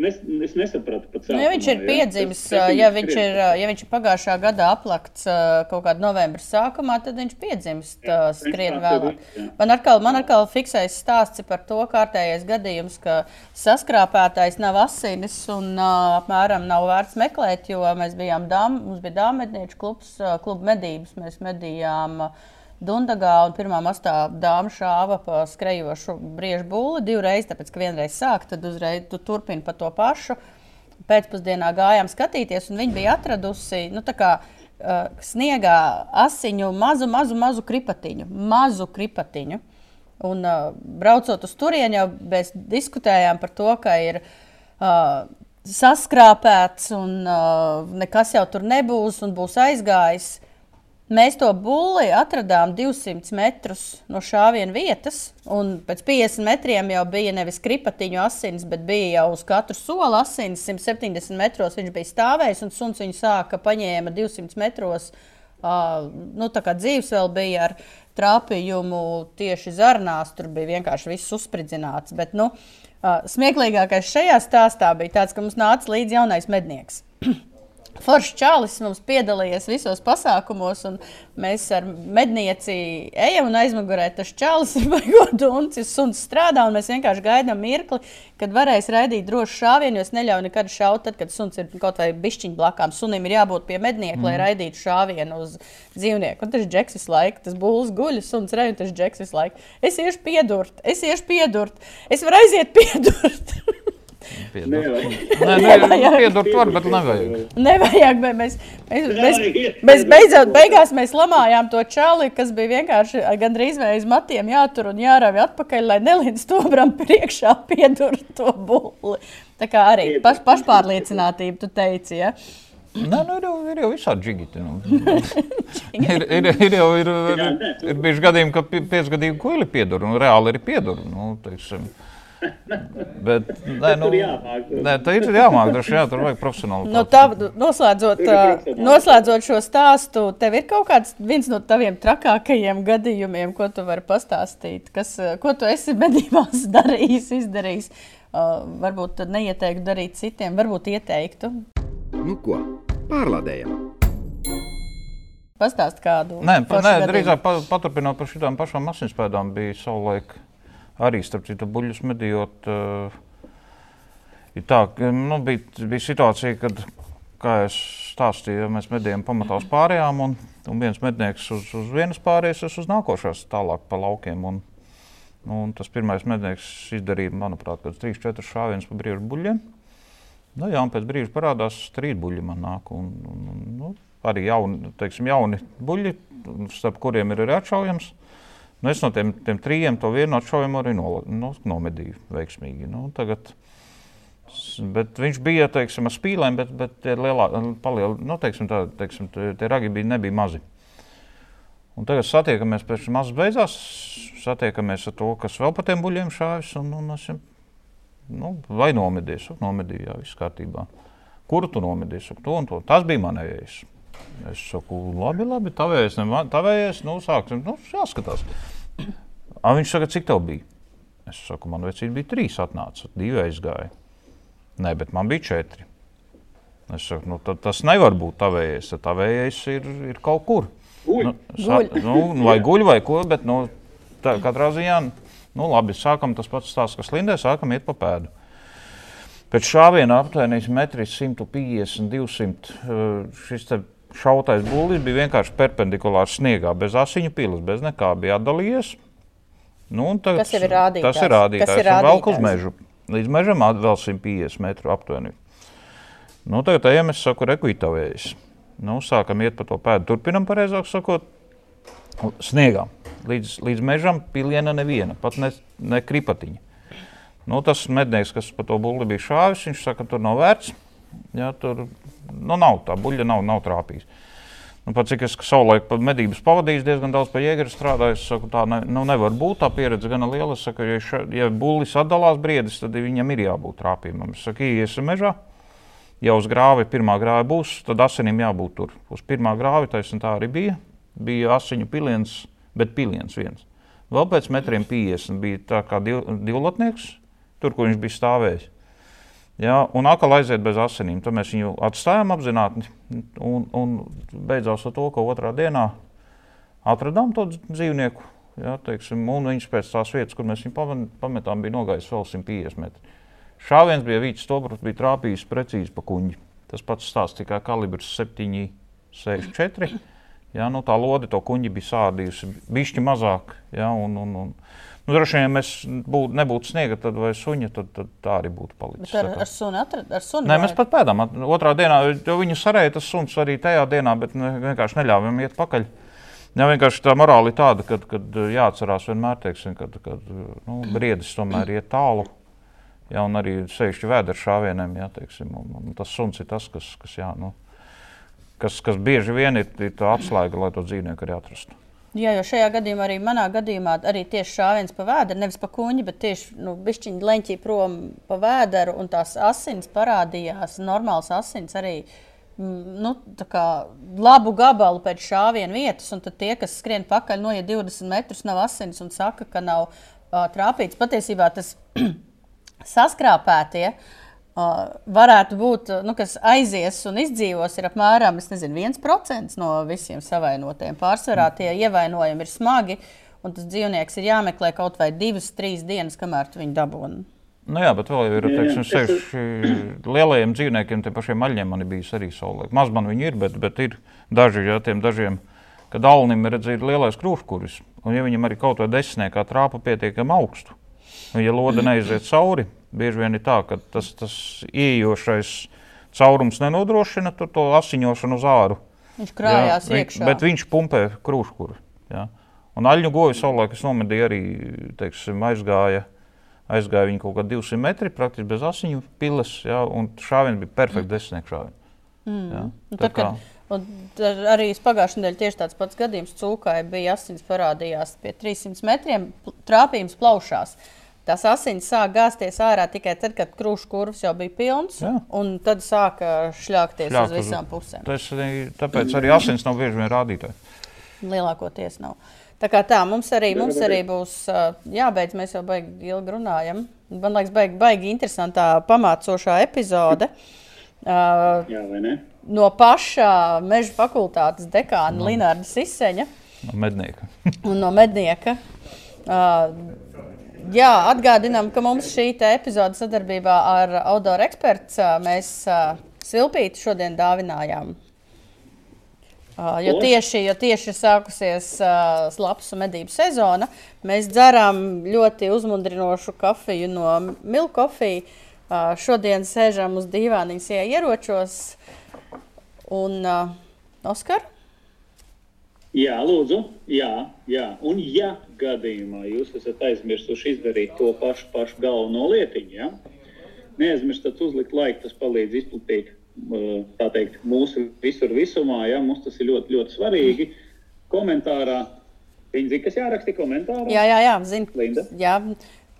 nes, es nesapratu pat Nu, ja viņš ir piedzimis, ja viņš ir, ja viņš ir pagājušā gada aplakts kaut kādā novembra sākumā, tad viņš piedzimst Jā, skrien vēlāk. ir. Man atkal, man atkal fiksējas stāsts par to kārtējais gadījums, ka saskrāpētājs nav asinis un apmēram nav vērts meklēt, jo mēs bijām dām, mums bija dāmednieču klubs, kluba medības, mēs medījām ā, Dundagā un pirmā mastā dāma šāva pa skrejošu briežu būli divreiz, tāpēc, ka vienreiz sāk, tad uzreiz tu turpini pa to pašu pēcpusdienā gājām skatīties, un viņi bija atradusi nu, kā, uh, sniegā asiņu mazu, mazu, mazu kripatiņu. Mazu kripatiņu. Un, uh, braucot uz turieni, jau mēs diskutējām par to, ka ir uh, saskrāpēts un uh, nekas jau tur nebūs un būs aizgājis. Mēs to būli atradām 200 metrus no šāviena vietas, un pēc 50 metriem jau bija nevis kripatiņu asins, bet bija jau uz katru soli asins. 170 metros viņš bija stāvējis, un suns viņu sāka paņēma 200 metros. Uh, nu, tā kā dzīves vēl bija ar trāpījumu tieši zarnās, tur bija vienkārši viss uzspridzināts. Bet, nu, uh, smieklīgākais šajā stāstā bija tas, ka mums nāca līdzi jaunais mednieks. (clears throat) Foršs čalis mums piedalījās visos pasākumos, un mēs ar mednieci ejam un aizmugurē tas čalis (laughs) ir baigot uncis, suns strādā, un mēs vienkārši gaidām mirkli, kad varēs raidīt drošu šāvienu, es neļauju nekad šaut, tad, kad suns ir kaut vai bišķiņ blakām. Sunim ir jābūt pie mednieka, mm. lai raidītu šāvienu uz dzīvnieku. Un tas džeks visu laiku, tas būs guļus, suns un tas džeks visu laiku. Es iešu piedurt, es iešu piedurt, es varu aiziet piedurt. (laughs) nepiedod. Nevajag. Nē, nē, (laughs) piedod var, bet nevajag. Nevajag, bet mēs, mēs, mēs, mēs beidzot, beigās mēs lamājām to čali, kas bija vienkārši gandrīz vai uz matiem jātur un jārāvi atpakaļ, lai nelīdz stobram priekšā piedur to bulli. Tā kā arī paš, pašpārliecinātība, tu teici, ja? Nē, nu, ir, jau, ir jau visādi džigiti. Nu. (laughs) ir, ir, ir jau ir, ir, ir bijuši gadījumi, ka pie- piecgadīgi kuģi piedod, un reāli ir piedod. Nu, teiksim. Bet, nē, nu, nē, tā ir jāmāk, droši jā, tur vajag profesionāli. No tā, noslēdzot, noslēdzot šo stāstu, tev ir kaut kāds viens no taviem trakākajiem gadījumiem, ko tu vari pastāstīt, kas, ko tu esi (laughs) medībās darījis, izdarījis. Uh, varbūt tad neieteiktu darīt citiem, varbūt ieteiktu. Nu ko, pārlādējam! Pastāst kādu. Nē, pa, nē drīzāk pa, paturpinot par šīm pašām asinspēdām, bija savulaik arī starp citu buļļus medījot. Uh, ir tā, nu, bija, bija situācija, kad, kā jau stāstīju, mēs medījām pamatā uz pārējām, un, un viens mednieks uz, uz vienas pārējas, es uz nākošās tālāk pa laukiem. Un, nu, un tas pirmais mednieks izdarīja, manuprāt, kaut kāds 3-4 šāvienus pa brīvu buļļiem. Nu, jā, un pēc brīža parādās trīs buļļi man nāk. Un, un, un, nu, arī jauni, teiksim, jauni buļļi, starp kuriem ir arī atšaujams. Nu, es no tiem, tiem trījiem to vienu atšaujumu arī no, no, nomedīju veiksmīgi. Nu, tagad, bet viņš bija teiksim, ar spīlēm, bet, bet tie lielā, paliel, nu, teiksim, tā, teiksim, tie, ragi bija, nebija mazi. Un tagad satiekamies pēc tam mazas beidzās, satiekamies ar to, kas vēl pa tiem buļļiem šāvis. Un, un es, nu, vai nomedīju, saku, nomedīju, jā, viss kārtībā. Kuru tu nomedīji? Saku, to un to. Tas bija manējais. Es saku, labi, labi, tavējais, ne man, tavējais, nu, sāksim, nu, jāskatās. A, viņš saka, cik tev bija? Es saku, man vecīt bija trīs atnāca, divi aizgāja. Nē, bet man bija četri. Es saku, nu, tad tas nevar būt tavējais, tad tavējais ir, ir kaut kur. Uj, Nu, sa, nu, vai guļ vai ko, bet nu, tā, katrā ziņā, nu, labi, sākam tas pats stāsts, kas Lindē, sākam iet pa pēdu. Pēc šāviena aptuveni 150, 200. eh, Šis te šautais būlis bija vienkārši perpendikulārs sniegā, bez asiņu pilas, bez nekā bija atdalījies. Nu, Kas jau ir rādītājs? Tas ir rādītājs. ir un Velk uz rādītājs? mežu. Līdz mežam vēl 150 metru aptuveni. Nu, tagad ejam, es saku, rekuitavējas. Nu, sākam iet pa to pēdu. Turpinam, pareizāk sakot, sniegā. Līdz, līdz mežam piliena neviena, pat ne, ne kripatiņa. Nu, tas mednieks, kas pa to buļbuļsu bija šāvis, viņš saka, ka tur nav vērts. Jā, tur nu, nav tā buļļa, nav, nav trāpījis. Nu, pat cik es savulaik pa medības pavadīju, diezgan daudz pie jēgara strādāju. Es saku, tā ne, nu, nevar būt. Tā pieredze gan liela. Es saku, ja, ša, ja buļbuļs atdalās briedis, tad viņam ir jābūt trāpījumam. Es saku, iesim mežā. Ja uz grāvi pirmā grāva būs, tad asinīm jābūt tur. Uz pirmā grāva taisnība tā arī bija. Bija asiņu piliens, bet piliens viens. Vēl pēc metriem 50 bija tā kā div, divlatnieks, tur, kur viņš bija stāvējis. Jā, un atkal aiziet bez asinīm. Tad mēs viņu atstājām apzināti. Un, un beidzās ar to, ka otrā dienā atradām to dzīvnieku. Jā, teiksim, un viņš pēc tās vietas, kur mēs viņu pametām, bija nogājis vēl 150 metrus. Šāviens bija vīts, stobrs bija trāpījis precīzi pa kuģi. Tas pats stāsts tikai kalibrs 7, 6, 4. Jā, nu, tā lode to kuģi bija sādījusi bišķi mazāk. Jā, un, un, un, nu, droši vien, ja mēs būtu, nebūtu sniega tad vai suņa, tad, tad tā arī būtu palicis. Bet ar, ar sunu sunu. Nē, mēs pat pēdām. Otrā dienā viņu sarēja tas suns arī tajā dienā, bet ne, vienkārši neļāvām iet pakaļ. Jā, vienkārši tā morāla ir tāda, ka jāatcerās vienmēr, teiksim, kad, kad nu, briedis tomēr iet tālu. Jā, un arī sevišķi vēdera šāvieniem, jā, teiksim, un, un tas suns ir tas, kas, kas, jā, nu, kas, kas bieži vien ir, ir tā atslēga, lai to dzīvnieku arī atrastu. Jā, jo šajā gadījumā, arī manā gadījumā, arī tieši šāviens pa vēderu, nevis pa kuģi, bet tieši nu, bišķiņa leņķī prom pa vēderu, un tās asins parādījās, normāls asins arī. mm, Nu, kā labu gabalu pēc šāviena vietas, un tie, kas skrien pakaļ, noiet 20 metrus, nav asins un saka, ka nav uh, trāpīts. Patiesībā tas (clears throat) saskrāpētie uh, varētu būt, uh, nu, kas aizies un izdzīvos, ir apmēram nezinu, 1% no visiem savainotiem. Pārsvarā tie ievainojumi ir smagi, un tas dzīvnieks ir jāmeklē kaut vai divas, trīs dienas, kamēr tu viņu dabūni. Nu, jā, bet vēl ir Jā, teiksim, sevišķi lielajiem dzīvniekiem, tiem pašiem maļiem man ir bijis arī savulaik. Maz man viņi ir, bet, bet ir daži, ja tiem dažiem, kad alnim ir redzēt lielais krūškuris, un ja viņam arī kaut vai desmitniekā trāpa pietiekami augstu, Nu, ja lode neiziet cauri, bieži vien ir tā, ka tas, tas ieejošais caurums nenodrošina to, to asiņošanu uz āru. Viņš krājās Jā, iekšā. Bet viņš pumpē krūškuru. jā. Un aļņu goju savulaik es nomedīju arī, teiksim, aizgāja. Aizgāja viņa kaut kādā 200 metri, praktiski bez asiņu piles, jā, un šāviens bija perfekts desmitnieku šāviens. Mm. Un Tad, kad, un tad arī pagājušajā nedēļā tieši tāds pats gadījums cūkai bija asins parādījās pie 300 metriem, trāpījums plaušās. Tas asins sāk gāzties ārā tikai tad, kad krūšs kurvs jau bija pilns, Jā. un tad sāka šļākties Šļāk uz visām pusēm. Tas arī, tāpēc arī asins nav bieži vien rādītājs. Lielākoties nav. Tā kā tā, mums arī, mums arī būs jābeidz. Mēs jau baigi ilgi runājam. Man liekas, baigi, baigi interesantā, pamācošā epizode. Uh, Jā, vai ne? no paša meža fakultātes dekāna no. Linārda Siseņa No mednieka. un no mednieka. Uh, jā, atgādinām, ka mums šī epizode sadarbībā ar Audoru eksperts mēs Silpīti šodien dāvinājām. Jo, tieši, jo tieši ir sākusies slapsu medību sezona, mēs dzerām ļoti uzmundrinošu kafiju no Milkofija. Šodien sēžam uz dīvāniņas ieročos. Un uh, Oskar? Jā, lūdzu, jā, jā. Un, ja gadījumā jūs esat aizmirsuši izdarīt to pašu, pašu galveno lietiņu, ja? neaizmirstat uzlikt laiku, tas palīdz izplatīt tā teikt, mūsu visur visumā. Ja? Mums tas ir ļoti, ļoti svarīgi. Komentārā, viņi zina, kas jāraksta komentārā. Jā, jā, jā, zinu. Linda? Jā,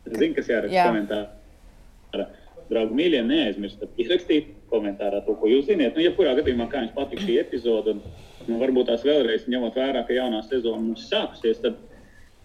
Zinu, kas jāraksta Jā. komentārā. Draugi, mīļie, neaizmirstiet ierakstīt komentārā to, ko jūs zināt. Nu, jebkurā gadījumā, kā jums patīk šī epizode, un nu, varbūt tās vēlreiz ņemot vērā, ka jaunā sezona mums ir sākusies, tad,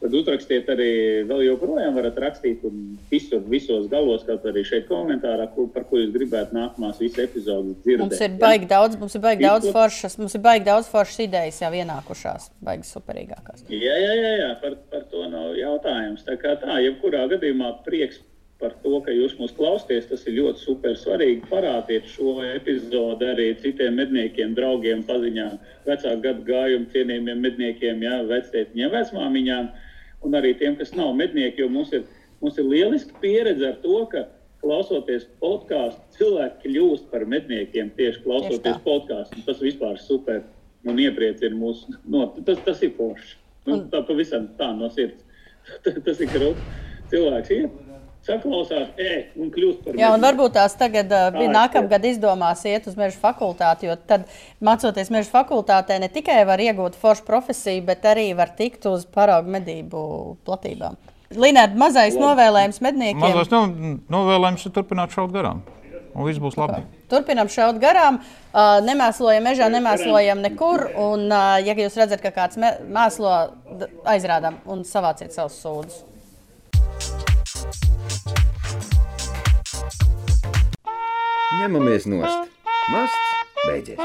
tad uzrakstiet arī vēl joprojām varat rakstīt un visur, visos galos, kaut arī šeit komentārā, kur, par ko jūs gribētu nākamās visas epizodes dzirdēt. mums ir baigi daudz, mums ir baigi daudz foršas, mums ir baigi daudz foršas idejas jau ienākušās, baigi superīgākās. Jā, jā, jā, jā par, par to nav jautājums. Tā kā tā, jebkurā gadījumā prieks par to, ka jūs mūs klausāties. Tas ir ļoti super svarīgi. Parādiet šo epizodi arī citiem medniekiem, draugiem, paziņām, vecāku gadu gājumu cienījumiem medniekiem, jā, vectētiņiem, vecmāmiņām un arī tiem, kas nav mednieki. Jo mums ir, mums ir lieliski pieredze ar to, ka klausoties podkāstu, cilvēki kļūst par medniekiem tieši klausoties podkāstu. Tas vispār ir super un iepriecina mūs. No, tas, tas ir forši. Nu, tā pavisam tā no sirds. (laughs) tas ir grūti. Cilvēks iet, saklausās, e, un kļūst par Jā, un varbūt tās tagad, Tā ir nākamgad izdomās iet uz meža fakultāti, jo tad, mācoties meža fakultātē, ne tikai var iegūt foršu profesiju, bet arī var tikt uz paraugu medību platībām. Linārds, mazais novēlējums medniekiem. Mazais no, novēlējums ir turpināt šaut garām. Un viss būs labi. Turpinām šaut garām, uh, nemēslojam mežā, nemēslojam nekur. Un, uh, ja jūs redzat, ka kāds mēslo, aizrādām un savāciet savus sūdzes. Ņemamies nost! Masts beidzies!